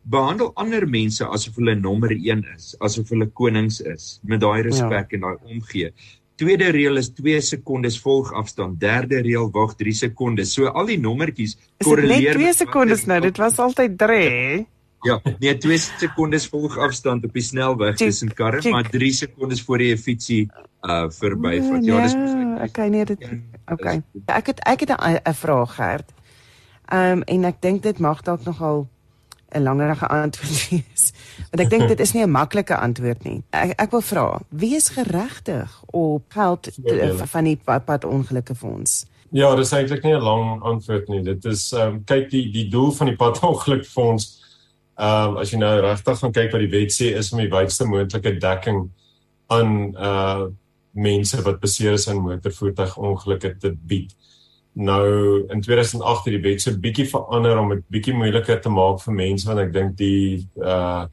behandel ander mense asof hulle nommer 1 is, asof hulle konings is, met daai respek ja. en daai omgee. Tweede reël is 2 sekondes volgafstand. Derde reël wag 3 sekondes. So al die nommertjies korreleer. Net 2 sekondes nou. Dit was altyd 3. Ja, nee, 2 sekondes volgafstand op die snelweg tussen karre, maar 3 sekondes voor jy 'n fietsie uh verbyvat. Ja, dis nee, Okay, nee, dit Okay. Ek het ek het 'n vraag gehad. Ehm um, en ek dink dit mag dalk nogal 'n langerige antwoord wees. Want ek dink dit is nie 'n maklike antwoord nie. Ek ek wil vra, wie is geregtig op geld van die pad ongelukke fonds? Ja, dis eintlik nie 'n lang antwoord nie. Dit is ehm um, kyk die die doel van die pad ongeluk fonds ehm um, as jy nou regtig gaan kyk wat die wet sê is om die wydste moontlike dekking aan uh mense wat beseer is in motorvoertuigongelukke te bied. Nou in 2008 het die wet so bietjie verander om dit bietjie moeiliker te maak vir mense want ek dink die uh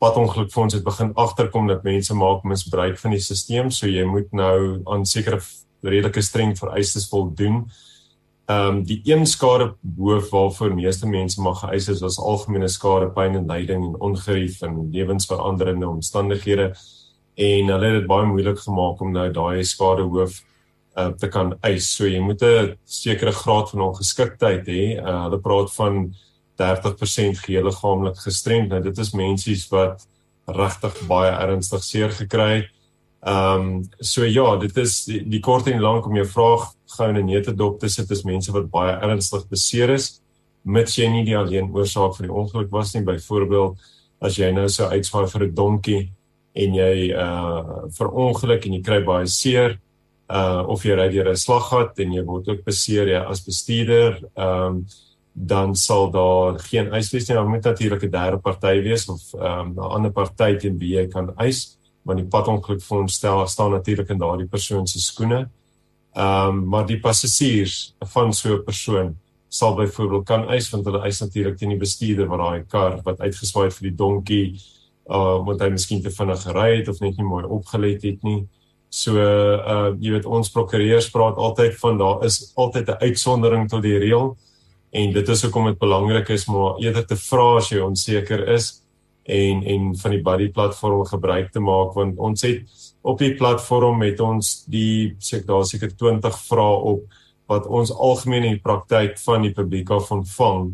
padongelukfonds het begin agterkom dat mense maak misbruik van die stelsel so jy moet nou aan sekere redelike streng vereistes voldoen. Ehm um, die een skade hoof waarvoor meeste mense mag geëis is as algemene skade, pyn en lyding en ongerief en lewensveranderende omstandighede en hulle het dit baie moeilik gemaak om nou daai skade hoof uh, te kan eis. So jy moet 'n sekere graad van ongeskiktheid hê. Uh, hulle praat van 30% gehele liggaamlik gestremd. Nou dit is mense wat regtig baie ernstig seer gekry het. Ehm um, so ja, dit is die, die kort en lank om jou vraag gou in 'n nette dop te sit is mense wat baie ernstig beseer is mits jy nie die alleen oorsaak van die ongeluk was nie. Byvoorbeeld as jy nou so uitswaai vir 'n donkie en jy uh verongeluk en jy kry baie seer, uh of jy ry deur 'n slaggat en jy word ook beseer ja as bestuurder, ehm um, dan sal daar geen eis wees nie. Daar moet natuurlik 'n derde party wees of ehm um, 'n ander party teen wie jy kan eis, want die padongelukfonds stel staan natuurlik in daardie persoon se skoene. Ehm um, maar die passasiers van so 'n persoon sal byvoorbeeld kan eis want hulle eis natuurlik teen die bestuurder van daai kar wat uitgeswaai het vir die donkie uh want hy miskien te vinnig gery het of net nie mooi opgelet het nie. So uh jy weet ons prokureurs praat altyd van daar is altyd 'n uitsondering tot die reël en dit is hoekom dit belangrik is om eerder te vra as jy onseker is en en van die buddy platform gebruik te maak want ons het op die platform met ons die seker daar seker 20 vrae op wat ons algemeen in die praktyk van die publiek af ontvang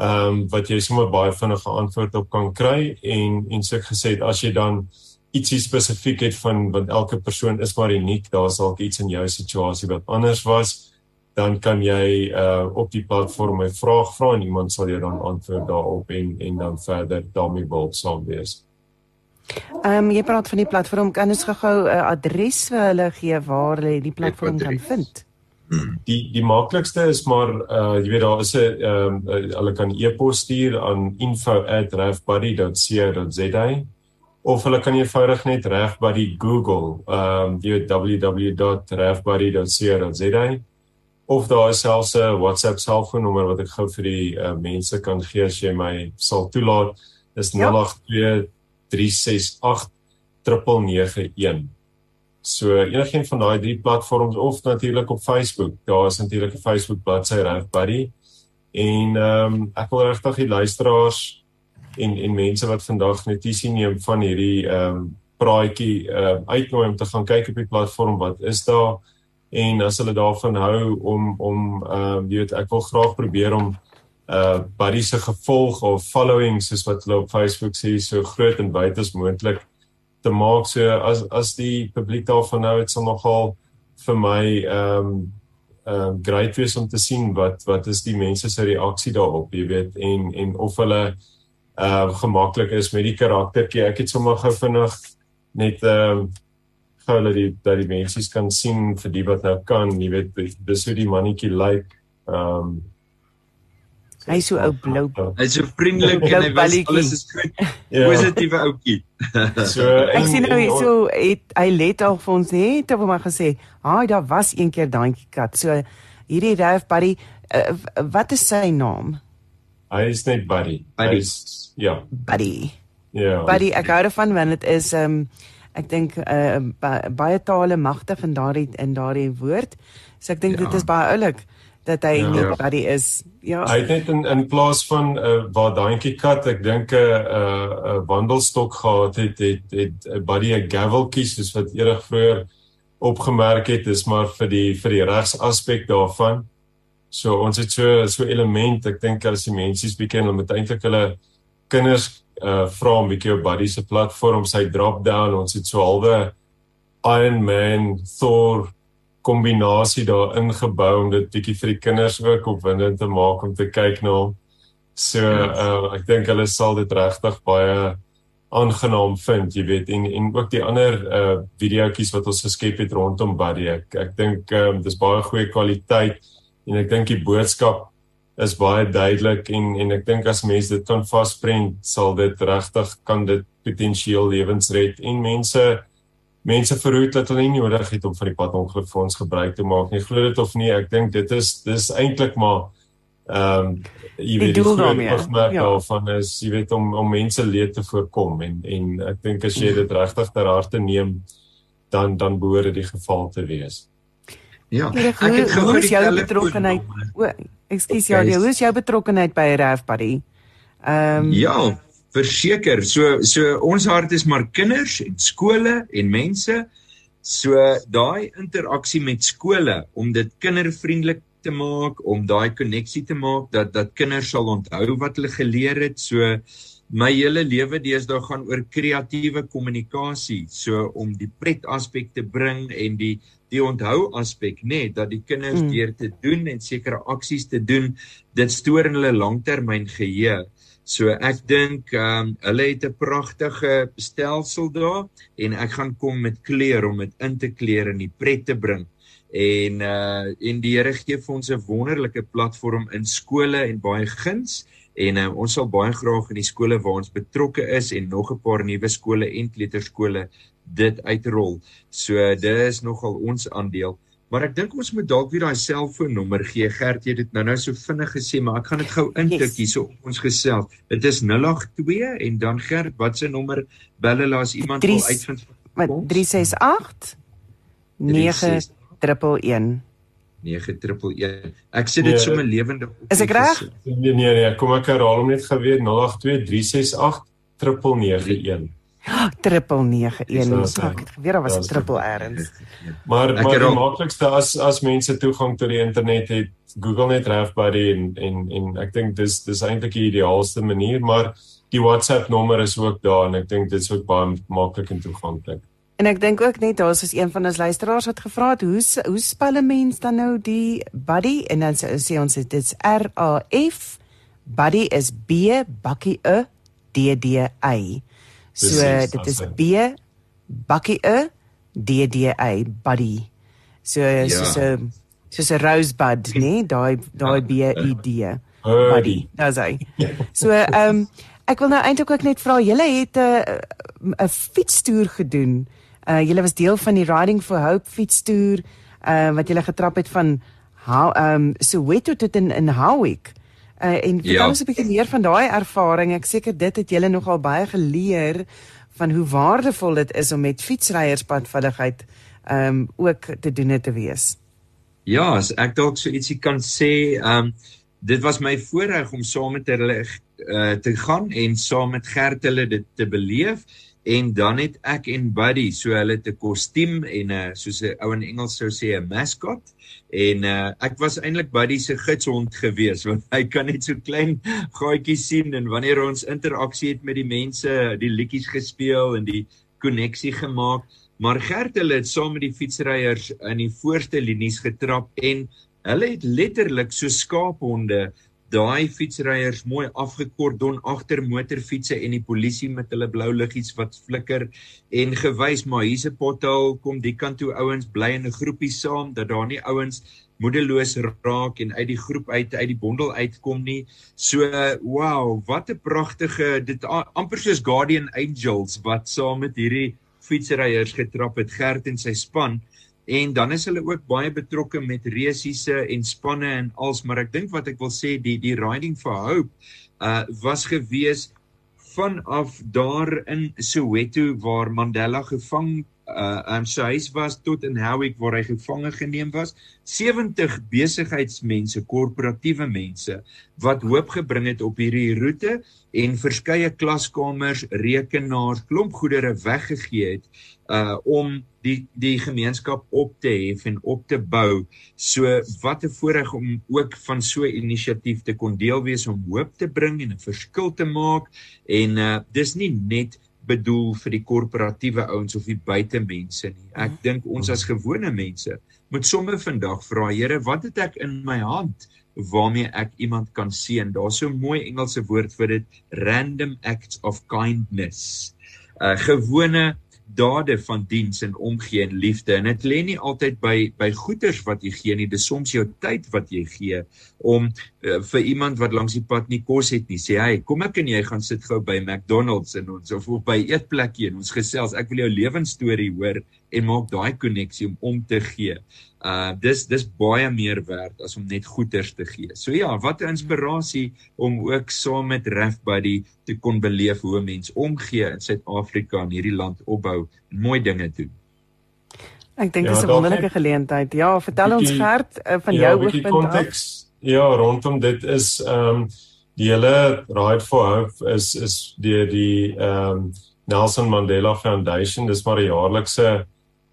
ehm um, wat jy sommer baie vinnige antwoord op kan kry en en soos gesê as jy dan ietsie spesifiek het van want elke persoon is maar uniek daar's dalk iets in jou situasie wat anders was dan kan jy uh op die platform 'n vraag vra en iemand sal jou dan antwoord daarop en en dan verder daarmee wil saam wees. Ehm um, jy praat van die platform kan ons gou-gou 'n uh, adres vir hulle gee waar hulle die platform kan vind. Die die maklikste is maar uh jy weet daar is 'n ehm um, uh, hulle kan e-pos stuur aan info@refbuddy.co.za of hulle kan eenvoudig net refbuddy Google ehm um, jy weet www.refbuddy.co.za of daar is selfs 'n WhatsApp selfoonnommer wat ek gou vir die uh, mense kan gee as jy my sal toelaat is 082 368 991 So enigiets van daai drie platforms of natuurlik op Facebook. Daar is natuurlik 'n Facebook bladsy Reg Buddy. En ehm um, ek wil regtig die luisteraars en en mense wat vandag notisie neem van hierdie ehm um, praatjie uh, uitnooi om te gaan kyk op die platform wat is daar? En as hulle daarvan hou om om ehm uh, jy weet ek wil graag probeer om uh buddy se gevolg of following soos wat hulle op Facebook sê so groot en wyd as moontlik te maak. So as as die publiek daarvan nou dit sal nogal vir my ehm um, ehm um, great wees om te sien wat wat is die mense se reaksie daarop jy weet en en of hulle ehm uh, gemaklik is met die karaktertjie ek het sommer gou vinnig net ehm um, gou dat die dat die mense kan sien vir die wat nou kan jy weet dis hoe die mannetjie lyk ehm um, Hy is so ou blou. Hy's so vriendelik en hy wys alles is goed. Ja. Positiewe ouetjie. so ek sien nou so het hy let al vir ons net op hom gesê, "Haai, daar was een keer daantjie kat." So hierdie Ralph Buddy, uh, wat is sy naam? Hy is net Buddy. Buddy. Is, ja. Buddy. Ja. Buddy, ek hou daarvan want dit is ehm um, ek dink uh, baie tale magtig in daardie in daardie woord. So ek dink ja. dit is baie oulik dat hy ja. net buddy is. Ja. Hy het net in in plaas van 'n uh, waar daantjie kat, ek dink 'n uh, 'n uh, wandelstok gehad het, het het 'n buddy 'n gaveltjie soos wat eendag vroeër opgemerk het, is maar vir die vir die regsaspek daarvan. So ons het so so element, ek dink as die mensies bietjie hulle moet eintlik hulle kinders uh vra om bietjie op buddy se platform sy drop down, ons het so halwe Iron Man, Thor kombinasie daar ingebou om dit bietjie vir die kinders ook opwindend te maak om te kyk na hom. So uh, ek dink hulle sal dit regtig baie aangenaam vind, jy weet, en en ook die ander uh videoetjies wat ons geskep het rondom Buddy. Ek ek dink um, dis baie goeie kwaliteit en ek dink die boodskap is baie duidelik en en ek dink as mense dit kan vasprent, sal dit regtig kan dit potensieel lewens red en mense mense verhoed dat hulle nie nodig het om van die padongelukfonds gebruik te maak nie. Glo dit of nie, ek dink dit is dis eintlik maar ehm um, jy weet die hoofmerk ja. daarvan is jy weet om om mense leed te voorkom en en ek dink as jy dit regtig ter harte neem dan dan behoort dit die geval te wees. Ja, ek het gou die jou betrokkeheid. O, ekskuus ja, hoe is jou betrokkeheid by Raf Buddy? Ehm um, Ja, verseker. So so ons hart is maar kinders en skole en mense. So daai interaksie met skole om dit kindervriendelik te maak om daai koneksie te maak dat dat kinders sal onthou wat hulle geleer het. So my hele lewe deesdae gaan oor kreatiewe kommunikasie. So om die pret aspek te bring en die die onthou aspek nê nee, dat die kinders mm. deur te doen en sekere aksies te doen dit stoor in hulle langtermyn geheue. So ek dink ehm um, hulle het 'n pragtige stelsel daar en ek gaan kom met kleur om dit in te kleur en die pret te bring en uh en die Here gee vir ons 'n wonderlike platform in skole en baie guns en uh, ons sal baie graag in die skole waar ons betrokke is en nog 'n paar nuwe skole en kleuterskole dit uitrol. So dis nogal ons aandeel. Maar ek dink ons moet dalk weer daai selfoonnommer gee. Gert, jy het dit nou-nou so vinnig gesê, maar ek gaan dit gou intik hier so ons gesels. Dit is 082 en dan Gert, wat se nommer bel hulle as iemand wil uitvind? 368 9 9111. Ek sê dit nee, sommer lewendig op. Is ek reg? Nee nee nee, kom ek herhaal hom net geweet 0823689991. triple 91 ek het geweet daar was 'n triple erns maar maar die maklikste as as mense toegang tot die internet het Google net Rafbuddy en en en ek dink dis dis eintlik die ideaalste manier maar die WhatsApp nommer is ook daar en ek dink dit is ook baie maklik en toeganklik En ek dink ook net daar's is een van ons luisteraars wat gevra het hoe hoe spel 'n mens dan nou die buddy en dan sê ons dit's R A F buddy is B bakkie E D D Y. So dit is B bakkie E D D Y buddy. So ja. soos 'n soos 'n rosebud, nee, daai daai B E D buddy. Dis hy. So ehm um, ek wil nou eintlik ook net vra julle het 'n 'n fietstoer gedoen. Uh julle was deel van die Riding for Hope fietstoer uh wat julle getrap het van how um Soweto tot in in Howick. Uh en vertel ja. ons 'n bietjie meer van daai ervaring. Ek seker dit het julle nogal baie geleer van hoe waardevol dit is om met fietsryers padvulligheid um ook te doen te wees. Ja, as ek dalk so ietsie kan sê, um dit was my voorreg om saam met hulle uh, te gaan en saam met Gert hulle dit te beleef en dan het ek en Buddy so hulle te kostuum en uh soos 'n ou in Engels sou sê 'n mascot. En uh ek was eintlik Buddy se gidshond gewees want hy kan net so klein gaatjies sien en wanneer ons interaksie het met die mense die liedjies gespeel en die koneksie gemaak. Maar Gert hulle het saam met die fietsryers in die voorste linies getrap en hulle het letterlik so skaaphonde daai fietsryers mooi afgekordon agter motorfietsse en die polisie met hulle blou liggies wat flikker en gewys maar hier's 'n pothol kom die kant toe ouens bly in 'n groepie saam dat daar nie ouens moedeloos raak en uit die groep uit uit die bondel uitkom nie. So wow, wat 'n pragtige dit amper soos Guardian Angels wat saam met hierdie fietsryers getrap het Gert en sy span en dan is hulle ook baie betrokke met resiese en spanne en als maar ek dink wat ek wil sê die die riding for hope uh was gewees vanaf daar in Soweto waar Mandela gevang uh um, sy huis was tot in Howick waar hy gevange geneem was 70 besigheidsmense korporatiewe mense wat hoop gebring het op hierdie roete en verskeie klaskamers rekenaars klomp goedere weggegee het uh om die die gemeenskap op te hef en op te bou. So wat 'n voorreg om ook van so 'n inisiatief te kon deel wees om hoop te bring en 'n verskil te maak en uh dis nie net bedoel vir die korporatiewe ouens of die buitemense nie. Ek mhm. dink ons as gewone mense moet sommer vandag vra, Here, wat het ek in my hand waarmee ek iemand kan seën? Daar's so 'n mooi Engelse woord vir dit, random acts of kindness. Uh gewone dade van diens en omgee en liefde. En dit lê nie altyd by by goeders wat jy gee nie. Dis soms jou tyd wat jy gee om uh, vir iemand wat langs die pad nie kos het nie sê hy kom ek en jy gaan sit gou by McDonald's en ons of op by eetplekkie en ons gesels. Ek wil jou lewensstorie hoor en maak daai koneksie om om te gee uh dis dis baie meer werd as om net goeders te gee. So ja, wat 'n inspirasie om ook saam met Ref Buddy te kon beleef hoe 'n mens omgee in Suid-Afrika en hierdie land opbou en mooi dinge doen. Ek dink ja, dis 'n wonderlike geleentheid. Ja, vertel bietjie, ons Gert uh, van ja, jou oogpunt. Ja, rondom dit is ehm um, die hele Ride for Hope is is die die ehm um, Nelson Mandela Foundation, dis maar 'n jaarlikse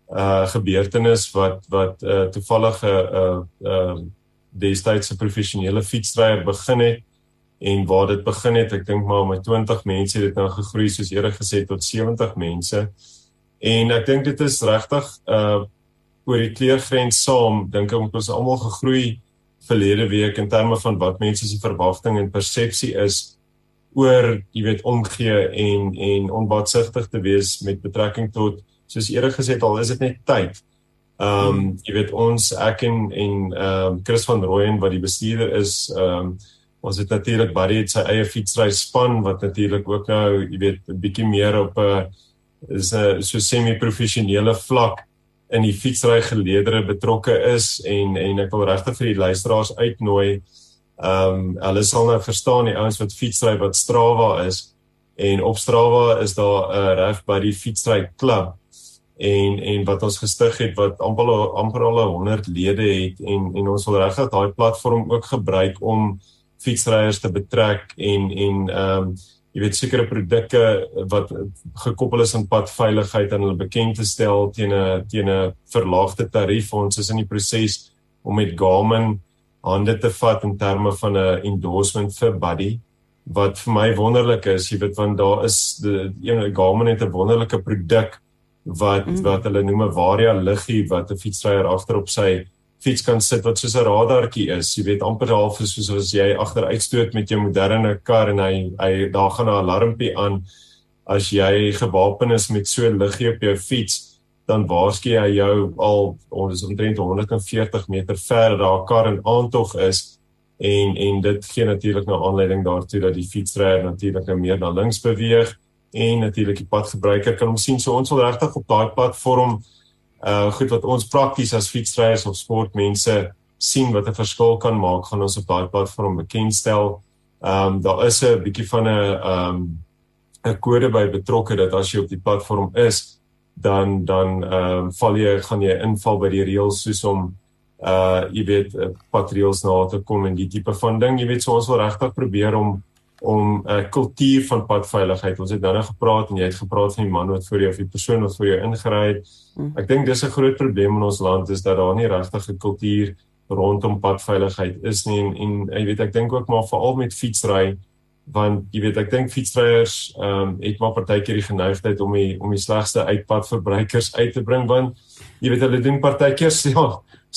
uh gebeurtenis wat wat uh toevallige uh uh destydse professionele fietsryer begin het en waar dit begin het ek dink maar met 20 mense het dit nou gegroei soos eerder gesê tot 70 mense. En ek dink dit is regtig uh oor die kleurgrens saam dink ek ons almal gegroei verlede week in terme van wat mense se verwagting en persepsie is oor jy weet omgee en en onbaatsigtig te wees met betrekking tot soos eerder gesê het al is dit net tyd. Ehm um, jy weet ons ek en en ehm um, Chris van Rooyen wat die bestuurder is, ehm um, ons het natuurlik Barry het sy eie fietsry span wat natuurlik ook nou jy weet 'n bietjie meer op 'n is 'n so semi-professionele vlak in die fietsry geleedere betrokke is en en ek wil regtig vir die luisteraars uitnooi. Ehm um, hulle sal nou verstaan die ouens wat fietsry wat Strava is en op Strava is daar 'n uh, ref by die fietsry klub en en wat ons gestig het wat amper amper al 100 lede het en en ons wil regtig daai platform ook gebruik om fietsryers te betrek en en ehm um, jy weet sekere produkte wat gekoppel is aan padveiligheid aan hulle bekend te stel teen 'n teen 'n verlaagde tarief. Ons is in die proses om met Garmin hande te vat in terme van 'n endorsement vir Buddy. Wat vir my wonderlik is jy weet want daar is die een Garmin het 'n wonderlike produk wat mm. wat hulle noem 'n varia liggie wat 'n fietsryer agterop sy fiets kan sit wat soos 'n radartjie is. Jy weet amper half soos as jy agteruitstoot met jou moderne kar en hy hy daar gaan 'n alarmpie aan as jy gewapen is met so 'n liggie op jou fiets dan waarsku hy jou al ons omtrent 140 meter ver daar kar en aantog is en en dit gee natuurlik nou aanleiding daartoe dat die fietsryer natuurlik nou meer na links beweeg en natuurlik die padgebruiker kan hom sien. So ons wil regtig op daai platform uh goed wat ons prakties as fietsryers of sportmense sien wat 'n verskil kan maak, gaan ons op daai platform bekendstel. Ehm um, daar is 'n bietjie van 'n ehm um, 'n kode by betrokke dat as jy op die platform is, dan dan ehm um, val jy gaan jy inval by die reëls soos om uh jy weet patriots na te kom en die tipe van ding. Jy weet so ons wil regtig probeer om om 'n uh, kultuur van padveiligheid. Ons het nou net gepraat en jy het gepraat van die man wat voor jou of die persoon wat voor jou ingery het. Hmm. Ek dink dis 'n groot probleem in ons land is dat daar nie regtig 'n kultuur rondom padveiligheid is nie en, en jy weet ek dink ook maar veral met fietsry want jy weet ek dink fietsryers ehm um, het maar partykeer die geneigtheid om die om die slegste uitpadverbruikers uit te bring want jy weet hulle doen partykeer ja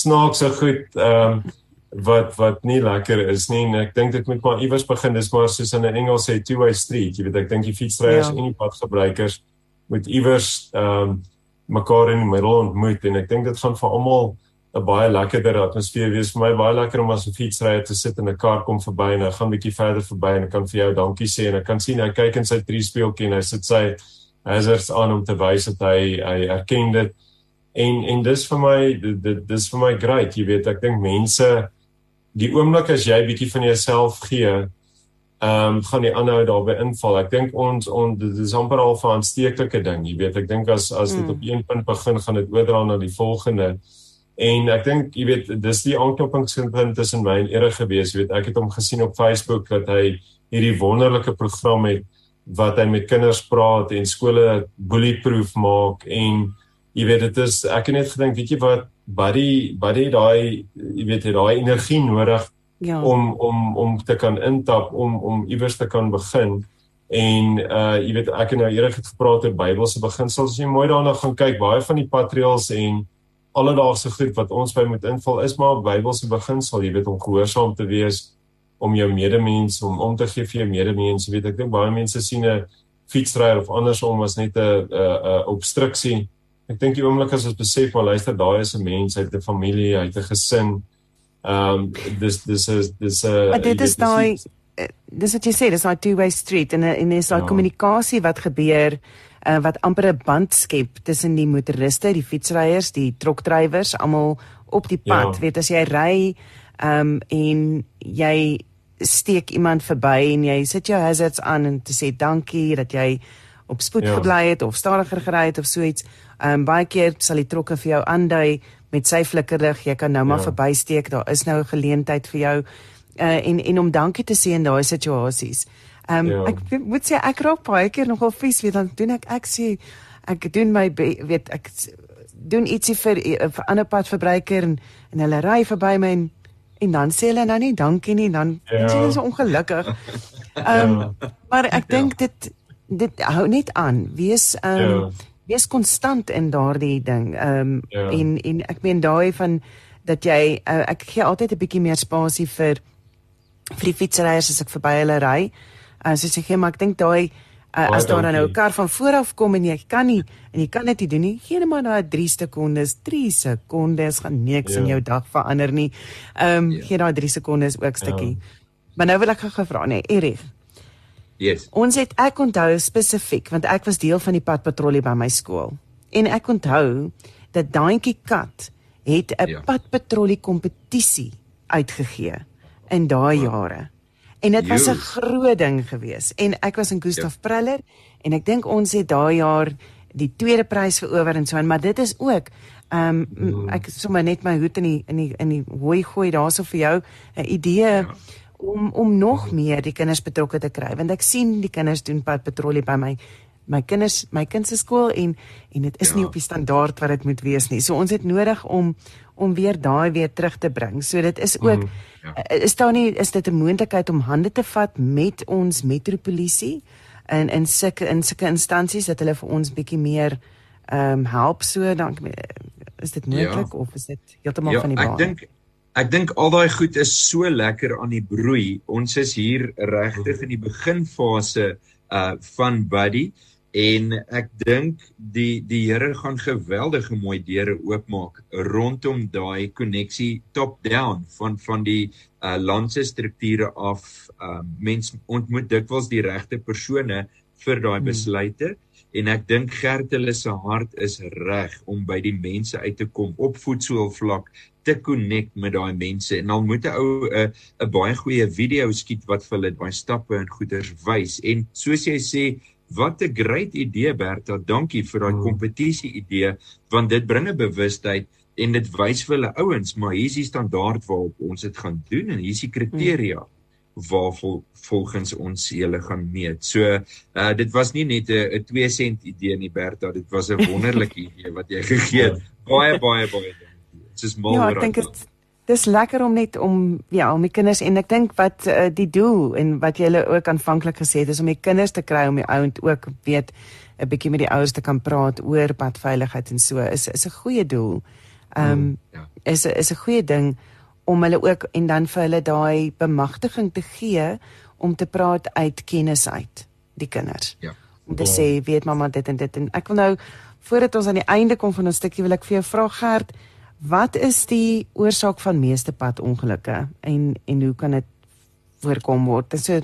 snaakse goed ehm um, wat wat nie lekker is nie en ek dink dit moet maar iewers begin. Dis maar soos in 'n Engels sê two way street. Jy weet ek dink die fietsryers ja. en die padgebruikers moet iewers ehm um, mekaar in die middel ontmoet. En ek dink dit gaan vir almal 'n baie lekkerder atmosfeer wees. Vir my baie lekker om as 'n fietsryer te sit in 'n kar kom verby en hy gaan bietjie verder verby en ek kan vir jou dankie sê. En ek kan sien hy kyk in sy drie speeltjie en hy sit sy hazards aan om te wys dat hy hy erken dit. En en dis vir my dit dis vir my great. Jy weet ek dink mense die oomblik as jy bietjie van jouself gee, ehm um, gaan die ander daarbey inval. Ek dink ons on dit is amper al 'n aansteeklike ding, jy weet. Ek dink as as dit mm. op een punt begin, gaan dit oordra na die volgende. En ek dink, jy weet, dis die aanknopingspunt tussen my en Erik gewees. Jy weet, ek het hom gesien op Facebook dat hy hierdie wonderlike program het wat hy met kinders praat en skole bullyproof maak en jy weet dit is ek het net gedink weet jy wat buddy buddy daai jy weet jy daai energie nodig ja. om om om te kan intap om om iewers te kan begin en uh jy weet ek het nou eerder gepraat oor Bybelse beginsels as jy mooi daarna gaan kyk baie van die patriels en alledaagse goed wat ons by moet invul is maar Bybelse beginsel jy weet om gehoorsaam te wees om jou medemens om om te gee vir jou medemens jy weet ek dink baie mense sien 'n fietsryer of andersom was net 'n 'n obstruksie. Ek dink die oomblik as ons besef maar luister daai is 'n mens, hy het 'n familie, hy het 'n gesin. Ehm um, dis dis is dis 'n Maar dit is daai eh, dis wat jy sê, dis daai two-way street en en is daai ja. kommunikasie wat gebeur uh, wat amper 'n band skep tussen die motoriste, die fietsryers, die trokdrywers, almal op die pad. Ja. Weet as jy ry ehm um, en jy steek iemand verby en jy sit jou hazards aan en te sê dankie dat jy op spoed ja. gebly het of stadiger gery het of so iets. Ehm um, baie keer sal die trokke vir jou aandui met sy flikkerlig, jy kan nou maar ja. verbysteek. Daar is nou 'n geleentheid vir jou uh en en om dankie te sê in daai situasies. Ehm um, ja. ek moet sê ek raak baie keer nogal vies weet dan doen ek ek sê ek doen my weet ek doen ietsie vir 'n ander padverbruiker en en hulle ry verby my en en dan sê hulle nou nie dankie nie dan ja. sê hulle so ongelukkig. Ehm um, ja. maar ek dink ja. dit dit hou net aan. Wees ehm um, ja wees konstant in daardie ding. Ehm um, ja. en en ek meen daai van dat jy uh, ek gee altyd 'n bietjie meer spasie vir vir die fietsryers as ek verby hulle ry. Uh, so sê ek maar ek dink daai uh, as daar nou 'n kar van voor af kom en jy kan nie en jy kan dit nie doen nie. Gee net maar daai 3 sekondes, 3 sekondes gaan niks ja. in jou dag verander nie. Ehm um, ja. gee daai 3 sekondes ook stukkie. Ja. Maar nou wil ek gou vra nee, Erik. Yes. Ons het ek onthou spesifiek want ek was deel van die padpatrollie by my skool. En ek onthou dat Daantjie Kat het 'n ja. padpatrollie kompetisie uitgegee in daai ja. jare. En dit was 'n groot ding geweest. En ek was in Gustaf ja. Preller en ek dink ons het daai jaar die tweede prys verower en so en maar dit is ook ehm um, ek sommer net my hoed in die in die in die hooi gooi daarso vir jou 'n idee ja om om nog meer die kinders betrokke te kry want ek sien die kinders doen pad patrollie by my my kinders my kind se skool en en dit is ja. nie op die standaard wat dit moet wees nie. So ons het nodig om om weer daai weer terug te bring. So dit is ook mm, ja. Eh, is daar nie is dit 'n moontlikheid om hande te vat met ons metropolisie in in sulke in sulke instansies dat hulle vir ons bietjie meer ehm um, help so dan is dit moontlik ja. of is dit heeltemal ja, van die baan? Ek dink Ek dink al daai goed is so lekker aan die broei. Ons is hier regtig in die beginfase uh van Buddy en ek dink die die Here gaan geweldige mooi deure oopmaak rondom daai koneksie top down van van die uh landse strukture af. Uh mens ontmoet dikwels die regte persone vir daai hmm. besluite hmm. En ek dink Gert hulle se hart is reg om by die mense uit te kom op voetsoolvlak te connect met daai mense. En dan moet 'n ou 'n 'n baie goeie video skiet wat vir hulle baie stappe en goeders wys. En soos jy sê wat 'n great idee Bertha. Dankie vir daai mm. kompetisie idee want dit bring 'n bewustheid en dit wys vir hulle ouens maar hier is die standaard waarop ons dit gaan doen en hier is die kriteria. mm waarvol volgens ons hele gaan meet. So uh dit was nie net 'n 'n 2 sent idee nie Bertha, dit was 'n wonderlike idee wat jy gegee het. Baie baie baie dankie soos mal. Ja, ek dink dit dis lekker om net om ja, om die kinders en ek dink wat uh, die doel en wat jy hulle ook aanvanklik gesê het is om die kinders te kry om die ouend ook weet 'n bietjie met die ouers te kan praat oor padveiligheid en so is is 'n goeie doel. Ehm um, ja. is is 'n goeie ding om hulle ook en dan vir hulle daai bemagtiging te gee om te praat uit kennis uit die kinders. Ja. Om te ja. sê weet mamma dit en dit en ek wil nou voordat ons aan die einde kom van ons stukkie wil ek vir jou vra Gert Wat is die oorsaak van meeste padongelukke en en hoe kan dit voorkom word? Dit is so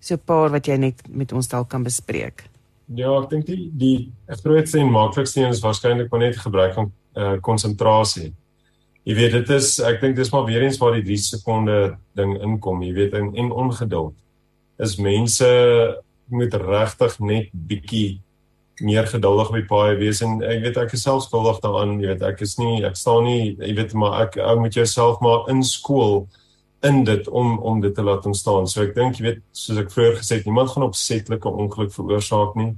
so 'n paar wat jy net met ons dalk kan bespreek. Ja, ek dink die die grootste en maklikste een is waarskynlik maar net gebruik van uh konsentrasie. Jy weet dit is ek dink dis maar weer eens waar die 3 sekonde ding inkom, jy weet en, en ongeduld. Is mense moet regtig net bietjie meer geduldig die paai wees en ek weet ek is self skuldig daaraan jy weet ek is nie ek staan nie jy weet maar ek ou moet jouself maar in skool in dit om om dit te laat ontstaan. So ek dink jy weet soos ek vroeër gesê het niemand gaan opsetlike ongeluk veroorsaak nie.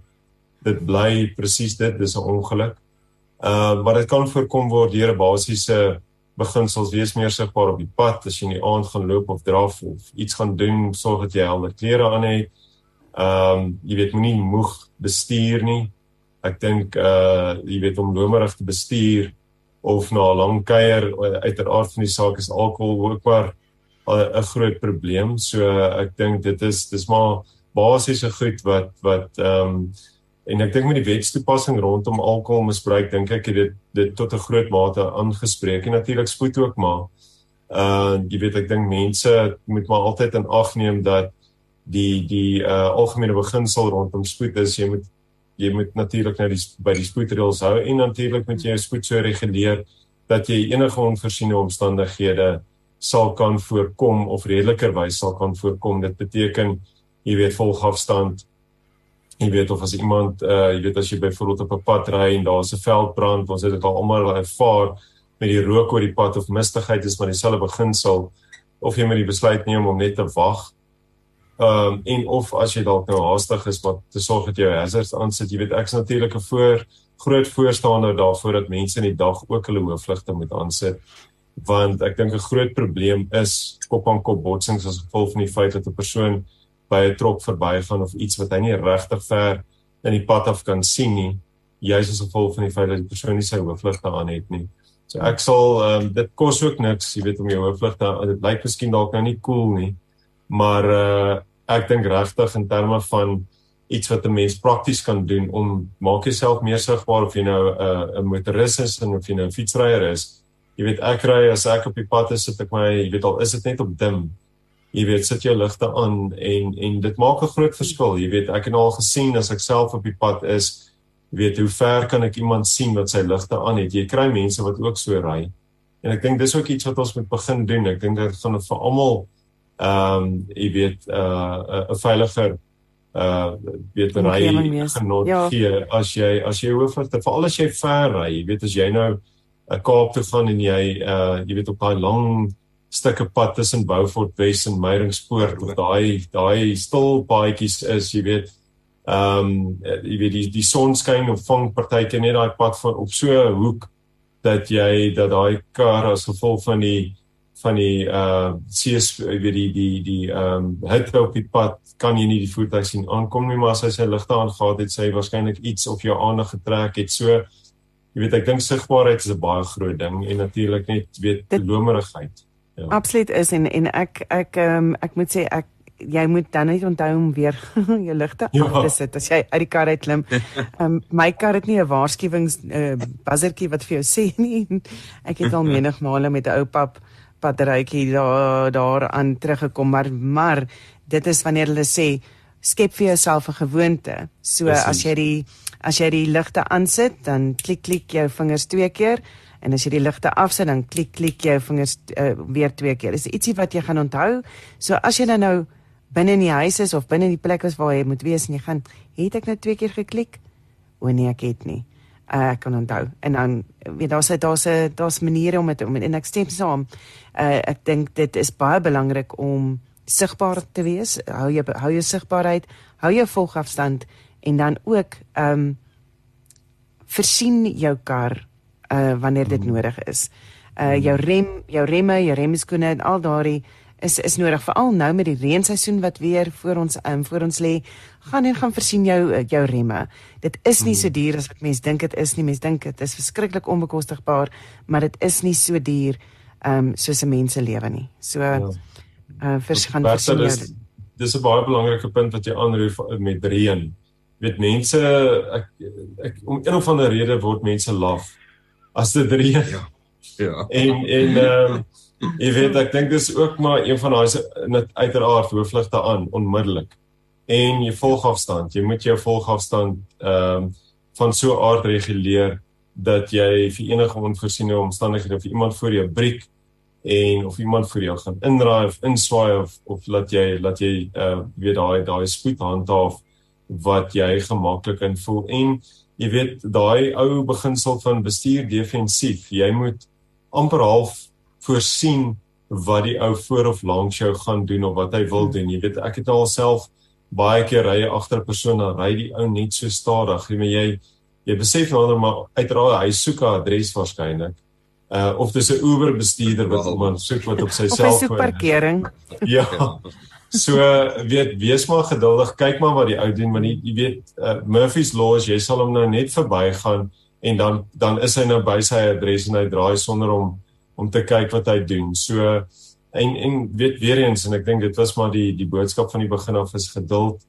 Dit bly presies dit dis 'n ongeluk. Uh maar dit kan voorkom word deur 'n basiese beginsels wees meer sigbaar op die pad as jy in die aand gaan loop of draf of iets gaan doen sorg dat jy helder klere aan het Ehm um, jy weet moenie moeg bestuur nie. Ek dink uh jy weet om lomerig te bestuur of na 'n lang kuier uiteraard van die saak is alkohol ook maar 'n groot probleem. So ek dink dit is dis maar basiese goed wat wat ehm um, en ek dink met die wetstoepassing rondom alkoholmisbruik dink ek het dit dit tot 'n groot mate aangespreek en natuurlik spoed ook maar. Uh jy weet ek dink mense moet maar altyd in ag neem dat die die uh algemene beginsel rondom spoed is jy moet jy moet natuurlik nou die by die spoedreëls hou en natuurlik moet jy jou spoed so reguleer dat jy enige onvoorsiene omstandighede sal kan voorkom of redelikerwys sal kan voorkom. Dit beteken jy weet volgafstand jy weet of as iemand uh jy weet as jy byvoorbeeld op 'n pad ry en daar's 'n veldbrand ons het dit al almal ervaar met die rook oor die pad of mistigheid is maar dieselfde beginsel of jy moet die besluit neem om net te wag. Ehm um, en of as jy dalk nou haastig is wat te sorg dat jy hazards aansit, jy weet ek's natuurlik 'n voor groot voorstander daarvoor dat mense in die dag ook hulle hoofligte moet aansit want ek dink 'n groot probleem is kop aan kop botsings as gevolg van die feit dat 'n persoon by 'n trok verbygaan of iets wat hy nie regtig ver in die pad af kan sien nie, juis as gevolg van die feit dat die persoon nie sy hoofligte aan het nie. So ek sal ehm um, dit kos ook niks, jy weet om jou hoofligte dit lyk miskien dalk nou nie cool nie maar uh ek dink regtig in terme van iets wat 'n mens prakties kan doen om maak jouself meer sigbaar of jy nou 'n uh, 'n motoris is en of jy nou 'n fietsryer is. Jy weet ek ry as ek op die pad is, sit ek my, jy weet al is dit net op dim. Jy weet sit jou ligte aan en en dit maak 'n groot verskil. Jy weet ek het al gesien as ek self op die pad is, jy weet hoe ver kan ek iemand sien wat sy ligte aan het? Jy kry mense wat ook so ry. En ek dink dis ook iets wat ons moet begin doen. Ek dink dit gaan vir almal ehm um, jy weet 'n uh, 'n veiliger uh weet ry genot ja. gee as jy as jy hoef vir veral as jy ver ry jy weet as jy nou 'n uh, Kaap toe gaan en jy uh jy weet op daai lang stukke pad tussen Beaufort Wes en Meyringspoort of daai daai stil paadjies is jy weet ehm um, jy weet die die son skyn of vang partyke net daai pad van op so 'n hoek dat jy dat daai kar as gevolg van die van die uh CS weet die die die ehm um, hitte op die pad kan jy nie die voertuig sien aankom nie maar as hy sy ligte aangegaan het sê hy waarskynlik iets of jou aandag getrek het. So jy weet ek dink sigbaarheid is 'n baie groot ding en natuurlik net weet lomerigheid ja absoluut is en en ek ek ehm um, ek moet sê ek jy moet dan net onthou om weer jou ligte ja. af te sit as jy uit die kar uit klim. Ehm um, my kar het nie 'n waarskuwings uh, buzzertjie wat vir jou sê nie. Ek het al menigmale met 'n ou pap batterytjie daar daaraan teruggekom maar maar dit is wanneer hulle sê skep vir jouself 'n gewoonte. So Precies. as jy die as jy die ligte aansit, dan klik klik jou vingers twee keer en as jy die ligte afsit, dan klik klik jou vingers uh, weer twee keer. Dis ietsie wat jy gaan onthou. So as jy dan nou binne in die huis is of binne in die plek is waar jy moet wees en jy gaan, het ek nou twee keer geklik? O nee, ek het nie uh, ek kan onthou. En dan weet daar's daar's daar's maniere om dit om en ek stem saam. Uh, ek dink dit is baie belangrik om sigbaar te wees. Hou jy hou jou sigbaarheid, hou jou volgafstand en dan ook ehm um, versien jou kar uh wanneer dit hmm. nodig is. Uh jou rem, jou remme, jou remskoene en al daardie is is nodig veral nou met die reenseisoen wat weer voor ons um, voor ons lê. Gaan en gaan versien jou eh, jou remme. Dit is nie so duur as wat mense dink dit is nie. Mense dink dit is verskriklik onbekostigbaar maar dit is nie so duur um, soos 'n mens se lewe nie. So ja. uh, vers gaan versien jou dis, dis 'n baie belangrike punt wat jy aanroep met reën. Weet mense ek, ek om een of ander rede word mense laf as dit reën ja ja en en um, Jy weet ek dink dis ook maar een van daai uiteraard hoofligte aan onmiddellik. En jy volg afstand. Jy moet jou volgafstand ehm um, van so aard reguleer dat jy vir enige onvoorsiene omstandighede of iemand voor jou breek en of iemand voor jou gaan indraai of inswaai of of laat jy laat jy uh weet daai daai spoed handhaaf wat jy gemaklik in voel en jy weet daai ou beginsel van bestuur defensief jy moet amper half voorsien wat die ou voor of langs jou gaan doen of wat hy wil doen. Jy weet, ek het alself baie keer ry agter 'n persoon dan ry die ou net so stadig. Jy weet jy jy besef nou maar uiteraard hy soek 'n adres waarskynlik. Uh of dis 'n Uber bestuurder wat iemand soek wat op sy selfoon. Op sy parkering. Ja. So weet wees maar geduldig, kyk maar wat die ou doen want jy weet uh, Murphy's law is jy sal hom nou net verbygaan en dan dan is hy nou by sy adres en hy draai sonder om om te kyk wat hy doen. So en en weet weer eens en ek dink dit was maar die die boodskap van die begin af is geduld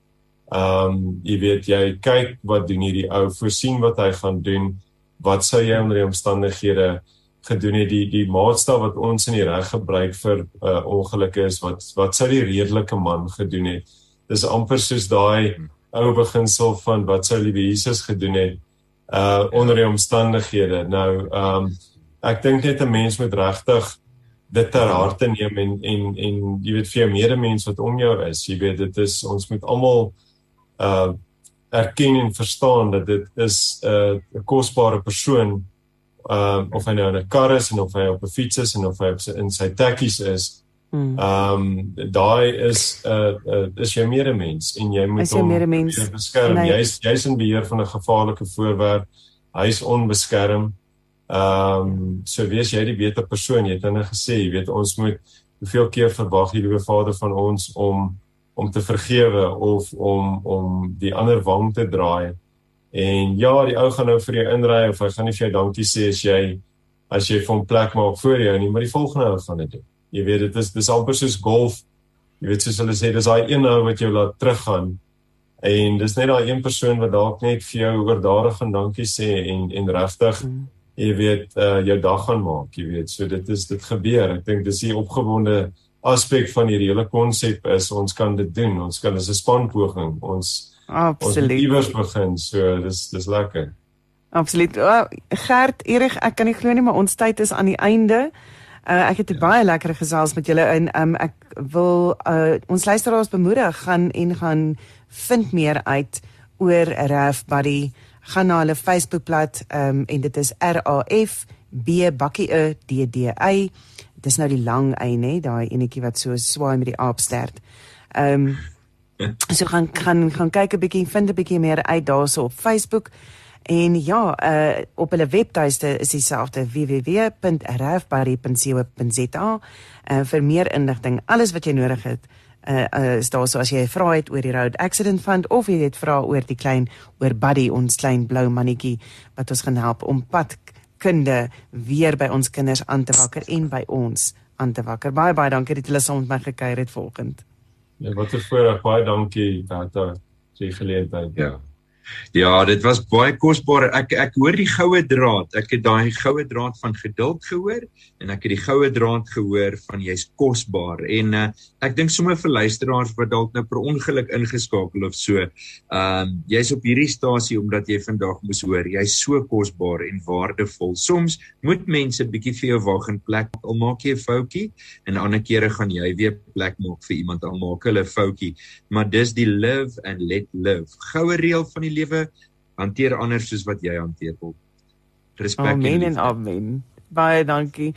Ehm um, jy weet jy kyk wat doen hierdie ou, voorsien wat hy gaan doen. Wat sou jy onder die omstandighede gedoen het die die maatstaf wat ons in die reg gebruik vir uh, ongeluk is wat wat sou die redelike man gedoen het? Dis amper soos daai ou beginsel van wat sou liewe Jesus gedoen het uh onder die omstandighede. Nou ehm um, ek dink net 'n mens moet regtig dit ter harte neem en en en jy weet vir jou medemens wat om jou is. Jy weet dit is ons moet almal uh erken en verstaan dat dit is 'n uh, 'n kosbare persoon uh of hy nou in 'n kar is en of hy op 'n fiets is en of hy in sy tekkies is. Ehm um, daai is 'n uh, uh, is jou medemens en jy moet hom beskerm. Jy's jy's in beheer van 'n gevaarlike voorwerp. Hy's onbeskerm. Ehm um, so wees jy die beter persoon. Jy het dan gesê, jy weet ons moet hoeveel keer verwag die liewe Vader van ons om om te vergewe of om om die ander wang te draai. En ja, die ou gaan nou vir jou inry of hy gaan nie vir jou dankie sê as jy as jy van plek maak voor jou nie, maar die volgende ou gaan dit doen. Jy weet dit is dis amper soos golf. Jy weet soos hulle sê dis daai een ou wat jou laat teruggaan. En dis net daai een persoon wat dalk net vir jou oordadig en dankie sê en en regtig mm. jy weet uh jou dag gaan maak, jy weet. So dit is dit gebeur. Ek dink dis die opgewonde aspek van hierdie hele konsep is ons kan dit doen. Ons kan as 'n spanpoging ons Absoluut. Ons iewers begin. So dis dis lekker. Absoluut. Oh, Gert, Erig, ek kan nie glo nie, maar ons tyd is aan die einde. Uh, ek het ja. baie lekker gesels met julle en um, ek wil uh, ons luisteraars bemoedig gaan en gaan vind meer uit oor Raf Buddy gaan na hulle Facebookblad um, en dit is R A F B bakkie E D D Y dis nou die lang y nê daai enetjie wat so swaai met die aapstert. Ehm um, so gaan gaan gaan kyk 'n bietjie vind 'n bietjie meer uit daarso op Facebook. En ja, uh op hulle webtuiste is dieselfde www.rfbarry.co.za. Uh eh, vir meer inligting, alles wat jy nodig het, uh, uh is daar so as jy vra het oor die road accident fund of jy het vra oor die klein oor Buddy ons klein blou mannetjie wat ons gaan help om padkunde weer by ons kinders aan te wakker en by ons aan te wakker. Baie baie dankie dat jy saam met my gekuier het vanoggend. Ja, wat 'n voorreg. Baie dankie dat jy geleentheid. Ja. Ja, dit was baie kosbaar. Ek ek hoor die goue draad. Ek het daai goue draad van geduld gehoor en ek het die goue draad gehoor van jy's kosbaar. En uh, ek dink sommer vir luisteraars wat dalk nou per ongeluk ingeskakel of so, ehm um, jy's op hierdie stasie omdat jy vandag moes hoor jy's so kosbaar en waardevol. Soms moet mense bietjie vir jou wag in plek al maak jy 'n foutjie en ander kere gaan jy weer plek maak vir iemand al maak hulle 'n foutjie. Maar dis die live and let live. Goue reël van die lewe hanteer anders soos wat jy hanteer word. Respek. Amen en amen. Baie dankie.